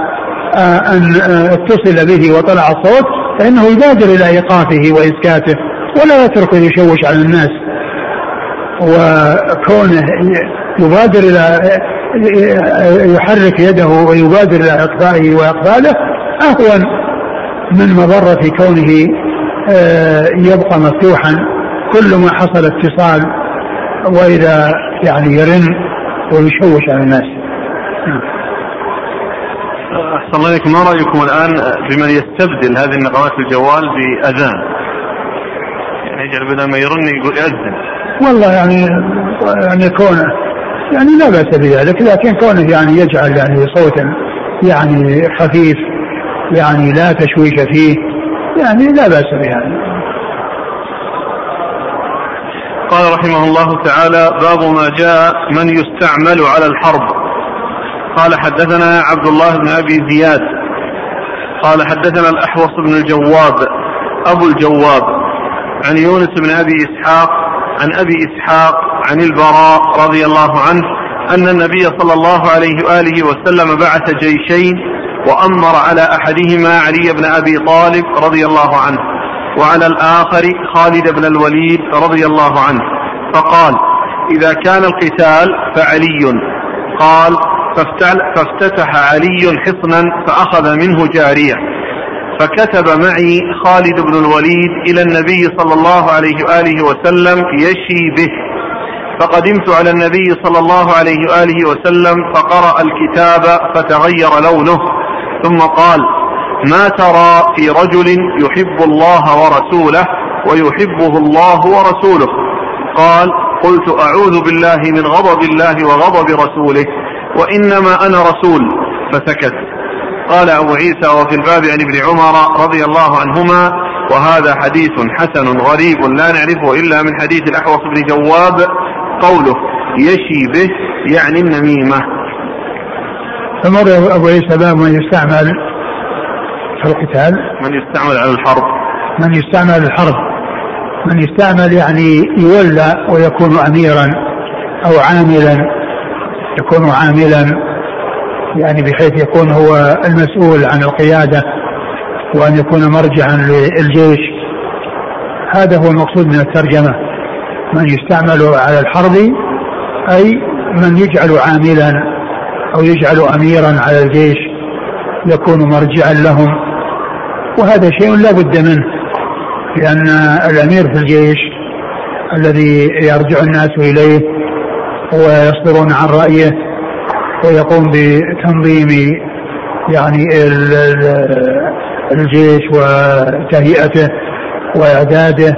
آه، اتصل به وطلع الصوت فإنه يبادر إلى إيقافه وإسكاته ولا يتركه يشوش على الناس. وكونه يبادر إلى يحرك يده ويبادر إلى اقفائه وإقباله أهون من مضرة كونه يبقى مفتوحا. كل ما حصل اتصال وإذا يعني يرن ويشوش على الناس. نعم. أحسن الله ما رأيكم الآن بمن يستبدل هذه النغمات الجوال بأذان؟ يعني يجعل بدل ما يرن يقول يأذن. والله يعني يعني كونه يعني لا بأس بذلك لكن كونه يعني يجعل يعني صوتا يعني خفيف يعني لا تشويش فيه يعني لا بأس بهذا قال رحمه الله تعالى باب ما جاء من يستعمل على الحرب. قال حدثنا عبد الله بن أبي زياد. قال حدثنا الأحوص بن الجواب أبو الجواب عن يونس بن أبي إسحاق عن أبي إسحاق عن البراء رضي الله عنه أن النبي صلى الله عليه وآله وسلم بعث جيشين وأمر على أحدهما علي بن أبي طالب رضي الله عنه وعلى الآخر خالد بن الوليد رضي الله عنه فقال إذا كان القتال فعلي. قال فافتتح علي حصنا فأخذ منه جارية فكتب معي خالد بن الوليد إلى النبي صلى الله عليه وآله وسلم يشي به. فقدمت على النبي صلى الله عليه وآله وسلم فقرأ الكتاب فتغير لونه ثم قال ما ترى في رجل يحب الله ورسوله ويحبه الله ورسوله؟ قال قلت أعوذ بالله من غضب الله وغضب رسوله. وإنما أنا رسول فسكت. قال أبو عيسى وفي الباب عن ابن عمر رضي الله عنهما وهذا حديث حسن غريب لا نعرفه إلا من حديث الأحوص بن جواب قوله يشي به يعني النميمة. فمر أبو عيسى باب من يستعمل في القتال. من يستعمل على الحرب. من يستعمل الحرب. من يستعمل يعني يولى ويكون أميرا أو عاملا. يكون عاملا يعني بحيث يكون هو المسؤول عن القيادة وأن يكون مرجعا للجيش. هذا هو المقصود من الترجمة من يستعمل على الحرب أي من يجعل عاملا أو يجعل أميرا على الجيش يكون مرجعا لهم. وهذا شيء لا بد منه لأن الأمير في الجيش الذي يرجع الناس إليه ويصدرون عن رأيه ويقوم بتنظيم يعني الجيش وتهيئته وإعداده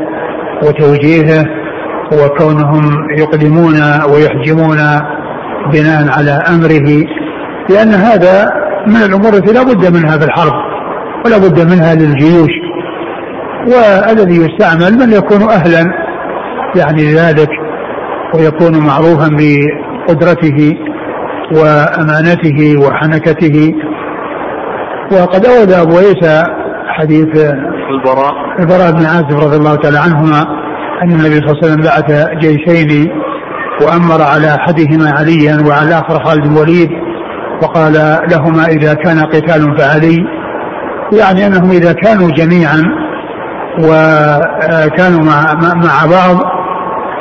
وتوجيهه وكونهم يقدمون ويحجمون بناء على أمره لأن هذا من الأمور التي لا بد منها في الحرب ولا بد منها للجيوش. والذي يستعمل من يكون أهلا يعني لذلك. ويكون معروفا بقدرته وأمانته وحنكته. وقد أورد أبو عيسى حديث البراء. البراء بن عازب رضي الله تعالى عنهما أن النبي صلى الله عليه وسلم بعث جيشين وأمر على أحدهما عليا وعلى الآخر خالد بن الوليد وقال لهما إذا كان قتال فعلي. يعني أنهم إذا كانوا جميعا وكانوا مع, مع بعض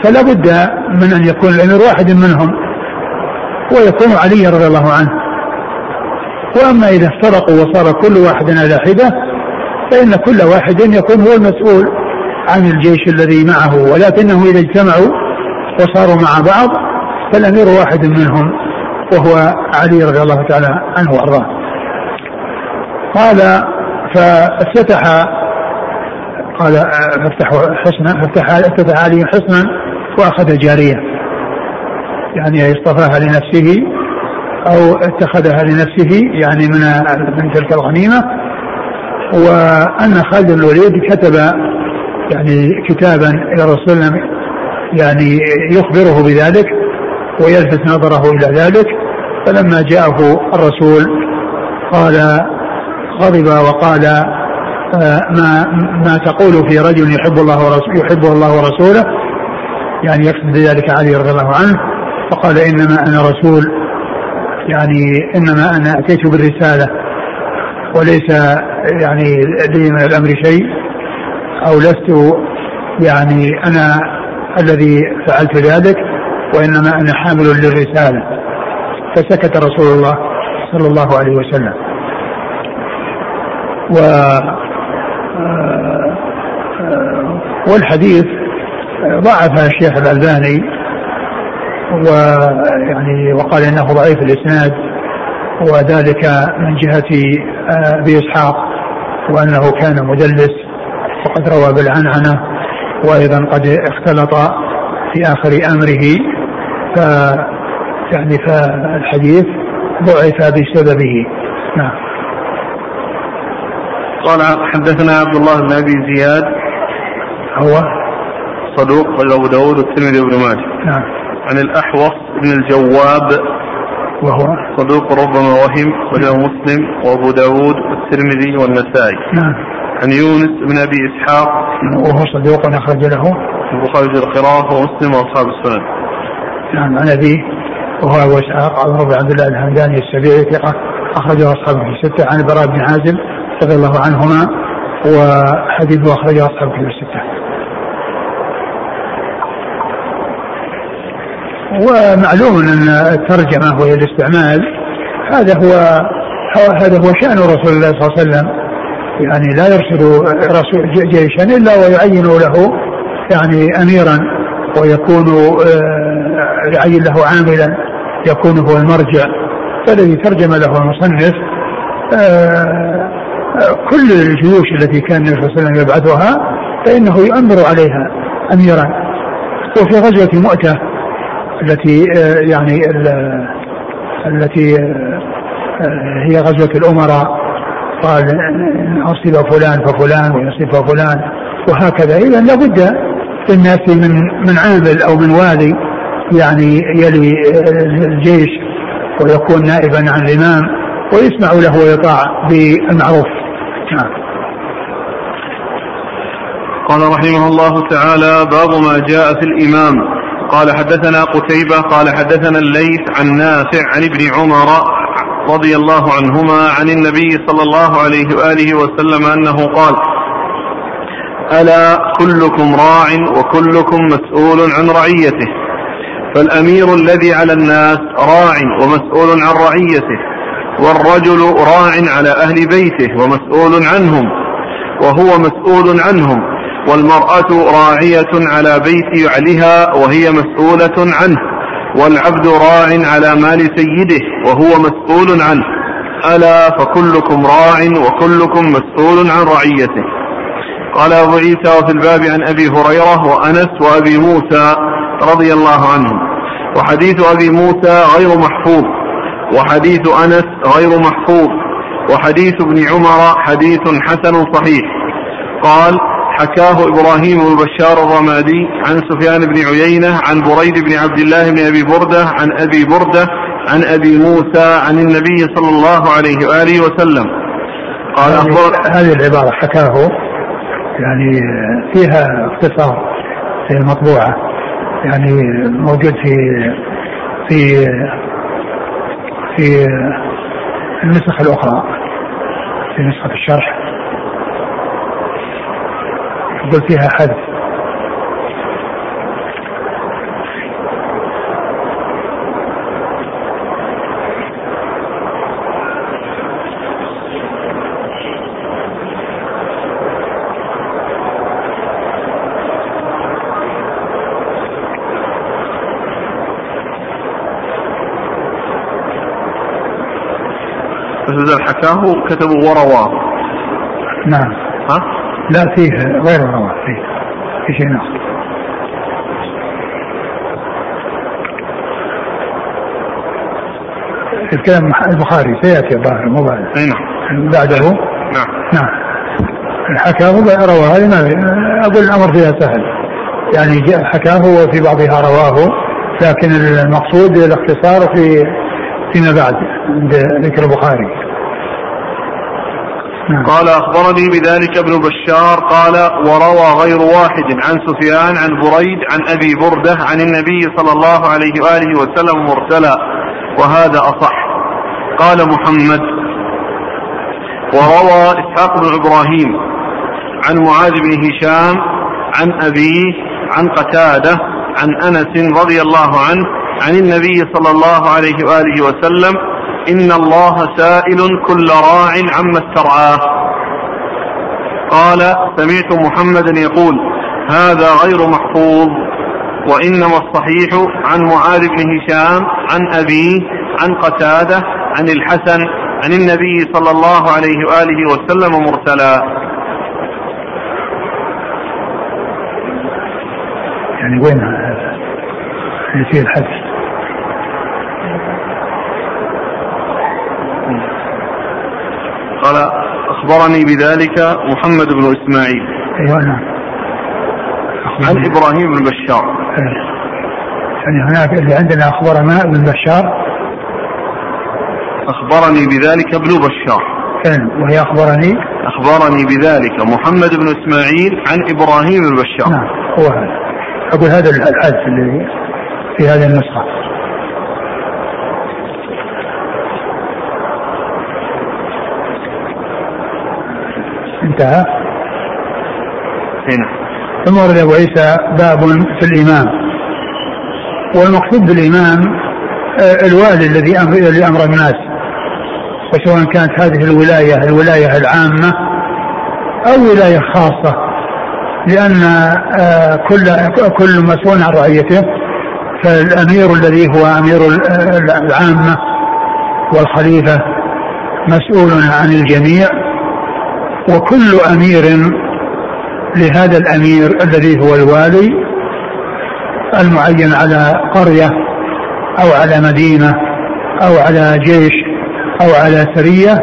فلا بد من أن يكون الأمير واحد منهم ويكون علي رضي الله عنه. وأما إذا افترقوا وصار كل واحد على حدة فإن كل واحد يكون هو المسؤول عن الجيش الذي معه. ولكنهم إذا اجتمعوا وصاروا مع بعض فالأمير واحد منهم وهو علي رضي الله تعالى عنه وأرضاه. قال فافتتح قال فافتح حسنا فافتح افتتح علي حسنا واخذ جارية. يعني اصطفاها لنفسه أو اتخذها لنفسه يعني من من تلك الغنيمة. وأن خالد بن الوليد كتب يعني كتابا إلى الرسول الله يعني يخبره بذلك ويلفت نظره إلى ذلك. فلما جاءه الرسول قال غضب وقال آه، ما ما تقول في رجل يحب الله ورسوله يحبه الله ورسوله؟ يعني يقصد بذلك علي رضي الله عنه فقال إنما أنا رسول يعني إنما أنا أتيت بالرسالة وليس يعني لي من الأمر شيء أو لست يعني أنا الذي فعلت ذلك وإنما أنا حامل للرسالة. فسكت رسول الله صلى الله عليه وسلم. و آه، آه، والحديث ضعف الشيخ الألباني ويعني وقال إنه ضعيف الإسناد وذلك من جهة آه، أبي إسحاق وأنه كان مدلس وقد روى بالعنعنة وأيضا قد اختلط في آخر أمره ف يعني فالحديث ضعف بسببه. نعم. قال حدثنا عبد الله بن أبي زياد. هو؟ صدوق أبو داود والترمذي وابن ماجه. نعم. عن الأحوص بن الجواب. وهو؟ صدوق ربما وهم وله مسلم وأبو داود والترمذي والنسائي. نعم. عن يونس بن أبي إسحاق. وهو صدوق أخرج له. البخاري في القراءة ومسلم وأصحاب السنن. نعم. عن ابيه وهو أبو إسحاق عمرو بن عبد الله الهمداني السبيعي ثقة أخرجه اصحابه في سته عن البراء بن عازب رضي الله عنهما وحديثه أخرجه أصحاب كتب الستة. ومعلوم أن الترجمة وهي الاستعمال هذا هو هذا هو شأن رسول الله صلى الله عليه وسلم. يعني لا يرسل رسول جيشا إلا ويعين له يعني أميرا ويكون آه، يعين له عاملا يكون هو المرجع. فالذي ترجم له المصنف آه، كل الجيوش التي كان النبي صلى الله عليه وسلم يبعثها فإنه يؤمر عليها أميرا. وفي غزوة مؤتة التي آه، يعني التي آه، هي غزوة الأمراء. قال أصيب فلان ففلان ويصيب فلان وهكذا. إذا لابد للناس من من عامل أو من والي يعني يلي آه، الجيش ويكون نائبا عن الإمام ويسمع له ويطاع بالمعروف. نعم. قال رحمه الله تعالى باب ما جاء في الإمام. قال حدثنا قتيبة قال حدثنا الليث عن نافع عن ابن عمر رضي الله عنهما عن النبي صلى الله عليه وآله وسلم أنه قال ألا كلكم راع وكلكم مسؤول عن رعيته فالأمير الذي على الناس راع ومسؤول عن رعيته والرجل راع على أهل بيته ومسؤول عنهم وهو مسؤول عنهم والمرأة راعية على بيت يعلها وهي مسؤولة عنه والعبد راع على مال سيده وهو مسؤول عنه. ألا فكلكم راع وكلكم مسؤول عن رعيته. قال أبو عيسى وفي الباب عن أبي هريرة وأنس وأبي موسى رضي الله عنهم. وحديث أبي موسى غير محفوظ وحديث أنس غير محفوظ وحديث ابن عمر حديث حسن صحيح. قال حكاه إبراهيم بن بشار الرمادي عن سفيان بن عيينة عن بريد بن عبد الله بن أبي بردة عن أبي بردة عن أبي موسى عن النبي صلى الله عليه وآله وسلم. قال أخبر هذه العبارة حكاه يعني فيها اختصار في المطبوعة يعني موجود في في في النسخ الأخرى في نسخة الشرح. يقول فيها حذف حكاه كتبوا ورواه. نعم. ها؟ لا فيه غير رواه فيه في شيء آخر الكلام البخاري سيأتي الظاهر مو بعد. نعم. بعده؟ نعم. نعم. حكاه روى هذه ما أقول الأمر فيها سهل. يعني حكاه وفي بعضها رواه لكن المقصود الاختصار في فيما بعد عند ذكر البخاري. قال أخبرني بذلك ابن بشار قال وروى غير واحد عن سفيان عن بريد عن أبي بردة عن النبي صلى الله عليه وآله وسلم مرسلا وهذا أصح. قال محمد. وروى إسحاق بن إبراهيم عن معاذ بن هشام عن أبيه عن قتادة عن أنس رضي الله عنه عن النبي صلى الله عليه وآله وسلم ان الله سائل كل راع عما استرعاه. قال سمعت محمدا يقول هذا غير محفوظ وانما الصحيح عن معاذ بن هشام عن ابيه عن قتاده عن الحسن عن النبي صلى الله عليه واله وسلم مرسلا. يعني وين؟ في الحدث قال أخبرني بذلك محمد بن إسماعيل. أيوة نعم. عن إبراهيم بن بشار. يعني هناك اللي عندنا أخبرنا ابن بشار. أخبرني بذلك ابن بشار. وهي أخبرني. أخبرني بذلك محمد بن إسماعيل عن إبراهيم بن بشار. نعم هو هذا. أقول هذا الحدث الذي في هذه النسخة. انتهى. هنا. ثم ورد أبو عيسى باب في الامام والمقصود بالامام آه، الوالي الذي أمر أمر الناس. وسواء كانت هذه الولاية الولاية العامة أو ولاية خاصة. لأن آه، كل كل مسؤول عن رعيته. فالأمير الذي هو أمير العامة والخليفة مسؤول عن الجميع. وكل أمير لهذا الأمير الذي هو الوالي المعين على قرية أو على مدينة أو على جيش أو على سرية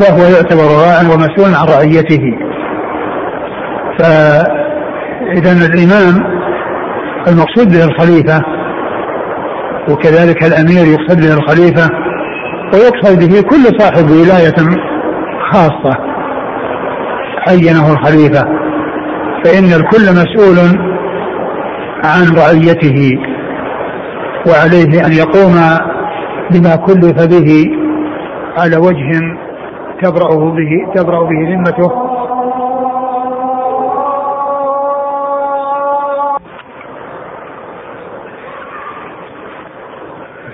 فهو يعتبر راعا ومسؤول عن رعيته. فاذا الإمام المقصود به الخليفة وكذلك الأمير يقصد به الخليفة ويقصد به كل صاحب ولاية خاصة. عينه الخليفة فإن الكل مسؤول عن رعيته وعليه أن يقوم بما كلف به على وجه تبرأ به تبرأ به ذمته.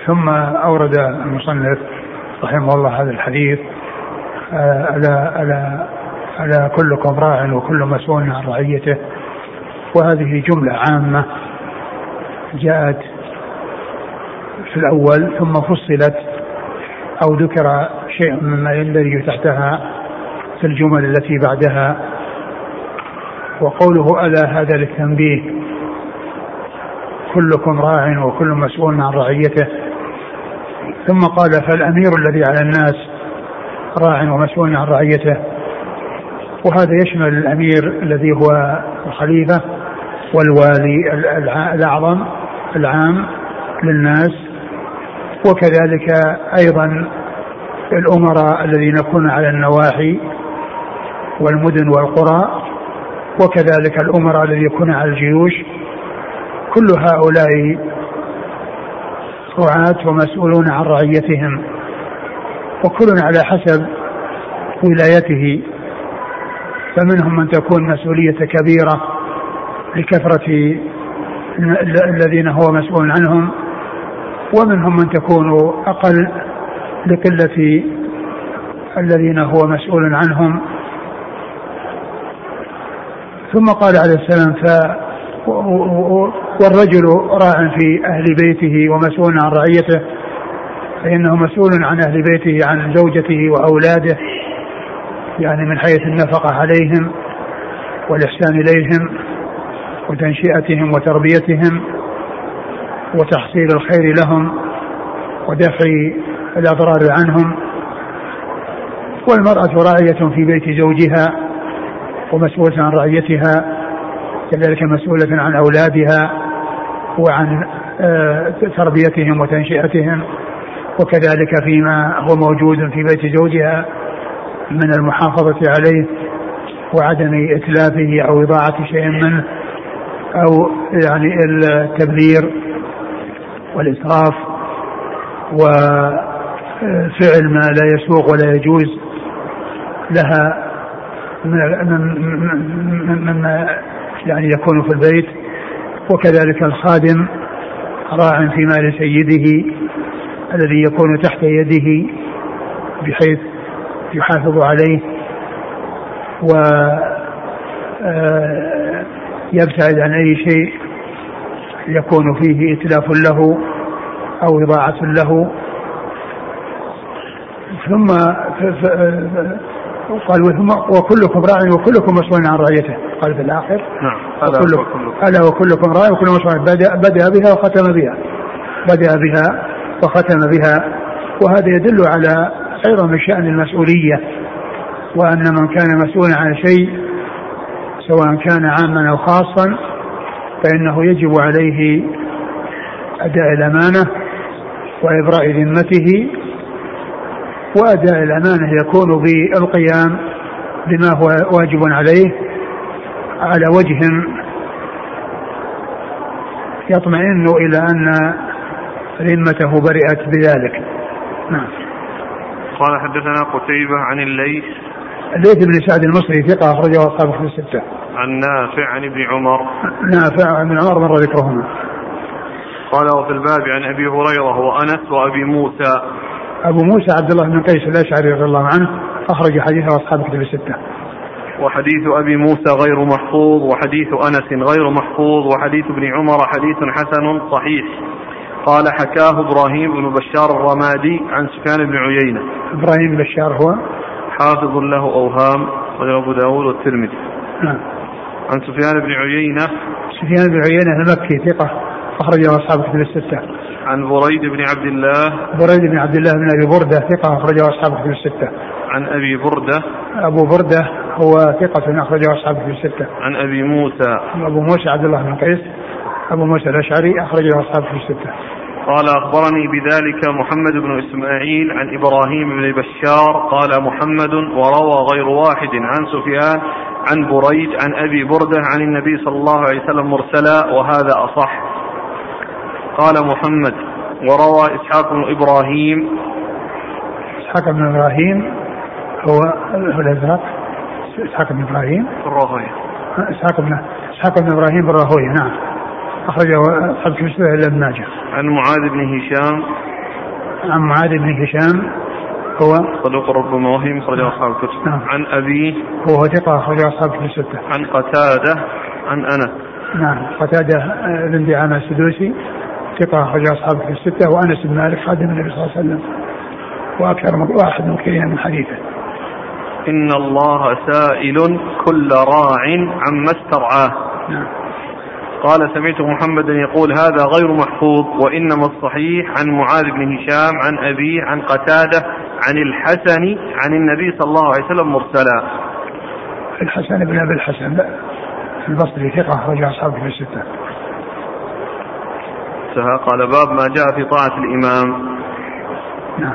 ثم أورد المصنف رحمه الله هذا الحديث آه، على على على كلكم راع وكل مسؤول عن رعيته. وهذه جملة عامة جاءت في الأول ثم فصلت أو ذكر شيء مما يندرج تحتها في الجمل التي بعدها. وقوله ألا هذا للتنبيه. كلكم راع وكل مسؤول عن رعيته. ثم قال فالأمير الذي على الناس راع ومسؤول عن رعيته. وهذا يشمل الأمير الذي هو الخليفة والوالي الأعظم العام للناس وكذلك أيضا الأمراء الذين يكون على النواحي والمدن والقرى وكذلك الأمراء الذين يكون على الجيوش. كل هؤلاء رعاة ومسؤولون عن رعيتهم وكل على حسب ولايته. فمنهم من تكون مسؤولية كبيرة لكثرة الذين هو مسؤول عنهم ومنهم من تكون أقل لقلة الذين هو مسؤول عنهم. ثم قال عليه السلام ف والرجل راع في أهل بيته ومسؤول عن رعيته فإنه مسؤول عن أهل بيته عن زوجته وأولاده يعني من حيث النفقة عليهم والإحسان إليهم وتنشئتهم وتربيتهم وتحصيل الخير لهم ودفع الأضرار عنهم والمرأة راعية في بيت زوجها ومسؤولة عن رعيتها كذلك مسؤولة عن أولادها وعن آه، تربيتهم وتنشئتهم وكذلك فيما هو موجود في بيت زوجها من المحافظة عليه وعدم إتلافه أو إضاعة شيء منه أو يعني التبذير والإسراف وفعل ما لا يسوق ولا يجوز لها مما يعني يكون في البيت. وكذلك الخادم راع في مال سيده الذي يكون تحت يده بحيث يحافظ عليه و آه، يبتعد عن أي شيء يكون فيه اتلاف له أو إضاعة له. ثم قال وكلكم راع وكلكم مسؤول عن رعيته. قال في الآخر نعم وكلكم الا وكلكم راع وكل مسؤول بدأ بدأ بها وختم بها. بدأ بها وختم بها. وهذا يدل على أيضا من شأن المسؤولية وأن من كان مسؤولا عن شيء سواء كان عاما أو خاصا فإنه يجب عليه أداء الأمانة وإبراء ذمته وأداء الأمانة يكون بالقيام بما هو واجب عليه على وجه يطمئن إلى أن ذمته برئت بذلك. نعم. قال حدثنا قتيبة عن الليث الليث بن سعد المصري ثقة أخرجه أصحابه في الستة. عن نافع عن ابن عمر. نافع عن عمر مر ذكرهما. قال وفي الباب عن أبي هريرة وأنس وأبي موسى أبو موسى عبد الله بن قيس الأشعري رضي الله عنه أخرج حديثه أصحاب كتب الستة. وحديث أبي موسى غير محفوظ وحديث أنس غير محفوظ وحديث ابن عمر حديث حسن صحيح قال حكاه إبراهيم بن بشار الرمادي عن سفيان بن عيينة. إبراهيم بن بشار هو؟ حافظ له أوهام وله أبو داود والترمذي. نعم. عن سفيان بن عيينة. سفيان بن عيينة المكي ثقة أخرجه أصحاب كتب الستة. عن بريد بن عبد الله. بريد بن عبد الله بن أبي بردة ثقة أخرجه أصحاب كتب الستة. عن أبي بردة. أبو بردة هو ثقة أخرجه أصحاب كتب الستة. عن أبي موسى. أبو موسى عبد الله بن قيس أبو موسى الأشعري أخرجه أصحاب كتب الستة. قال أخبرني بذلك محمد بن إسماعيل عن إبراهيم بن بشار قال محمد وروى غير واحد عن سفيان عن بريد عن أبي بردة عن النبي صلى الله عليه وسلم مرسلا وهذا أصح. قال محمد وروى إسحاق بن إبراهيم. إسحاق بن إبراهيم هو الأزرق. إسحاق بن إبراهيم. الراهوية. إسحاق بن إسحاق بن إبراهيم الراهوية نعم. أخرجه أصحاب كتب إلا ابن ماجه. عن معاذ بن هشام. عن معاذ بن هشام هو صدوق ربما وهم أخرجه أصحاب الكتب. نعم. عن أبيه. هو ثقة أخرجه أصحاب الكتب الستة. عن قتادة عن أنس. نعم. قتادة بن دعامة السدوسي ثقة أخرج أصحاب في الستة. وأنس بن مالك خادم النبي صلى الله عليه وسلم. وأكثر من واحد مكثرين من حديثه. إن الله سائل كل راع عما استرعاه. نعم. قال سمعت محمدا يقول هذا غير محفوظ وإنما الصحيح عن معاذ بن هشام عن أبيه عن قتادة عن الحسن عن النبي صلى الله عليه وسلم مرسلا. الحسن بن أبي الحسن البصري ثقة أخرج أصحابه في الستة. انتهى قال باب ما جاء في طاعة الإمام نعم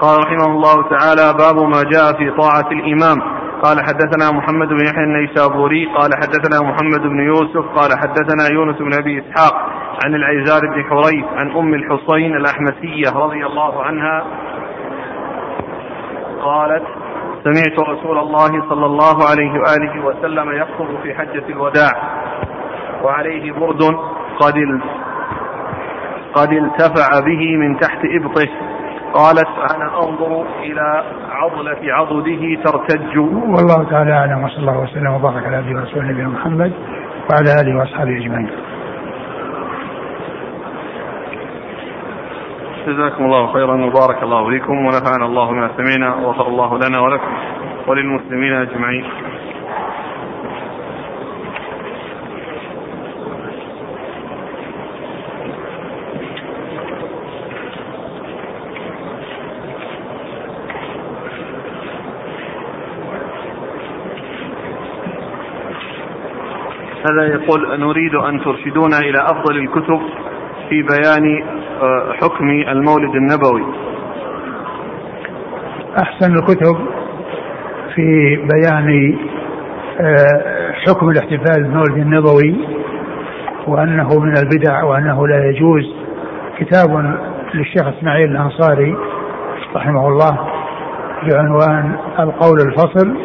قال رحمه الله تعالى باب ما جاء في طاعة الإمام قال حدثنا محمد بن يحيى النيسابوري قال حدثنا محمد بن يوسف قال حدثنا يونس بن أبي إسحاق عن العزار بن حريث عن أم الحصين الأحمسية رضي الله عنها قالت سمعت رسول الله صلى الله عليه وآله وسلم يخطب في حجة الوداع وعليه برد قد قد التفع به من تحت إبطه. قالت فأنا أنظر إلى عضلة عضده ترتج والله تعالى أعلم وصلى الله وسلم وبارك على عبده ورسوله نبينا محمد وعلى آله وأصحابه أجمعين جزاكم الله خيرا وبارك الله فيكم ونفعنا الله بما سمعنا وغفر الله لنا ولكم وللمسلمين أجمعين. هذا يقول نريد أن ترشدونا إلى أفضل الكتب في بيان آه، حكم المولد النبوي. أحسن الكتب في بيان آه، حكم الاحتفال بالمولد النبوي وأنه من البدع وأنه لا يجوز. كتاب للشيخ إسماعيل الأنصاري رحمه الله بعنوان القول الفصل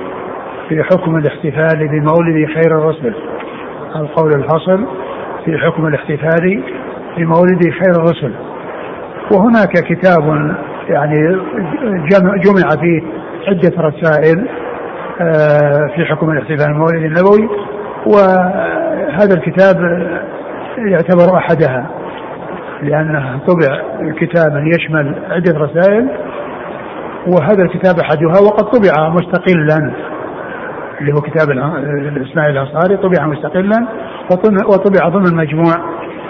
في حكم الاحتفال بمولد خير الرسل. القول الفصل في حكم الاحتفال بمولد خير الرسل. وهناك كتاب يعني جمع فيه عدة رسائل آه، في حكم الاحتفال بمولد النبوي وهذا الكتاب يعتبر أحدها لأنه طبع كتابا يشمل عدة رسائل وهذا الكتاب أحدها وقد طبع مستقلا. اللي هو كتاب الإسماعيلي الأنصاري طبع مستقلا وطبع ضمن مجموع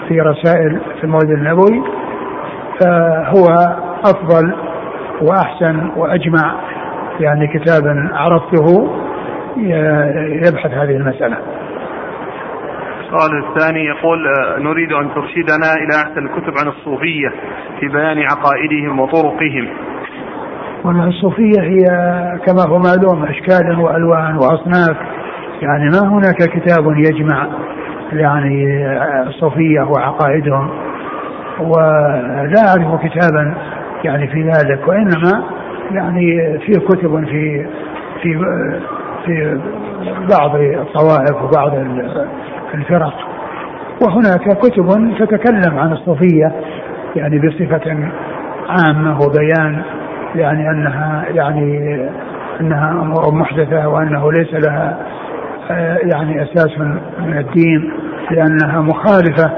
في رسائل في المولد النبوي. فهو أفضل وأحسن وأجمع يعني كتاب عرفته يبحث هذه المسألة. السؤال الثاني يقول آه، نريد أن ترشدنا إلى أحسن الكتب عن الصوفية في بيان عقائدهم وطرقهم. والصوفية هي كما هو معلوم أشكال وألوان وأصناف. يعني ما هناك كتاب يجمع يعني الصوفية وعقائدهم. ولا أعرف كتابا يعني في ذلك وإنما يعني في كتب في في في بعض الطوائف وبعض الفرق. وهناك كتب تتكلم عن الصوفية يعني بصفة عامة وبيان يعني أنها يعني أنها أمور محدثة وأنه ليس لها آه، يعني أساس من الدين لأنها مخالفة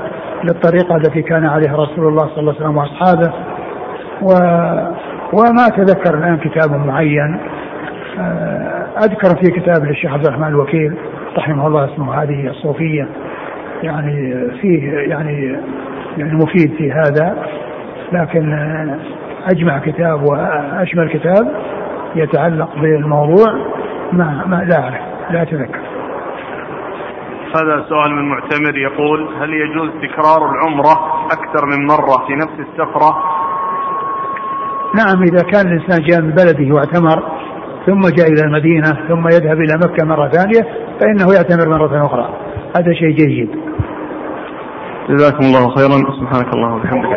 للطريقة التي كان عليها رسول الله صلى الله عليه وسلم وأصحابه. و وما أتذكر الآن كتاب معين آه، أذكر في كتاب للشيخ عبد الرحمن الوكيل رحمه الله اسمه هذه الصوفية. يعني فيه يعني يعني مفيد في هذا لكن أجمع كتاب وأشمل كتاب يتعلق بالموضوع ما, ما لا أعرف. لا أتذكر. هذا سؤال من معتمر يقول هل يجوز تكرار العمرة أكثر من مرة في نفس السفرة؟ نعم إذا كان الإنسان جاء من بلده واعتمر ثم جاء إلى المدينة ثم يذهب إلى مكة مرة ثانية فإنه يعتمر مرة أخرى. هذا شيء جيد. جزاكم الله خيرا. سبحانك اللهم وبحمدك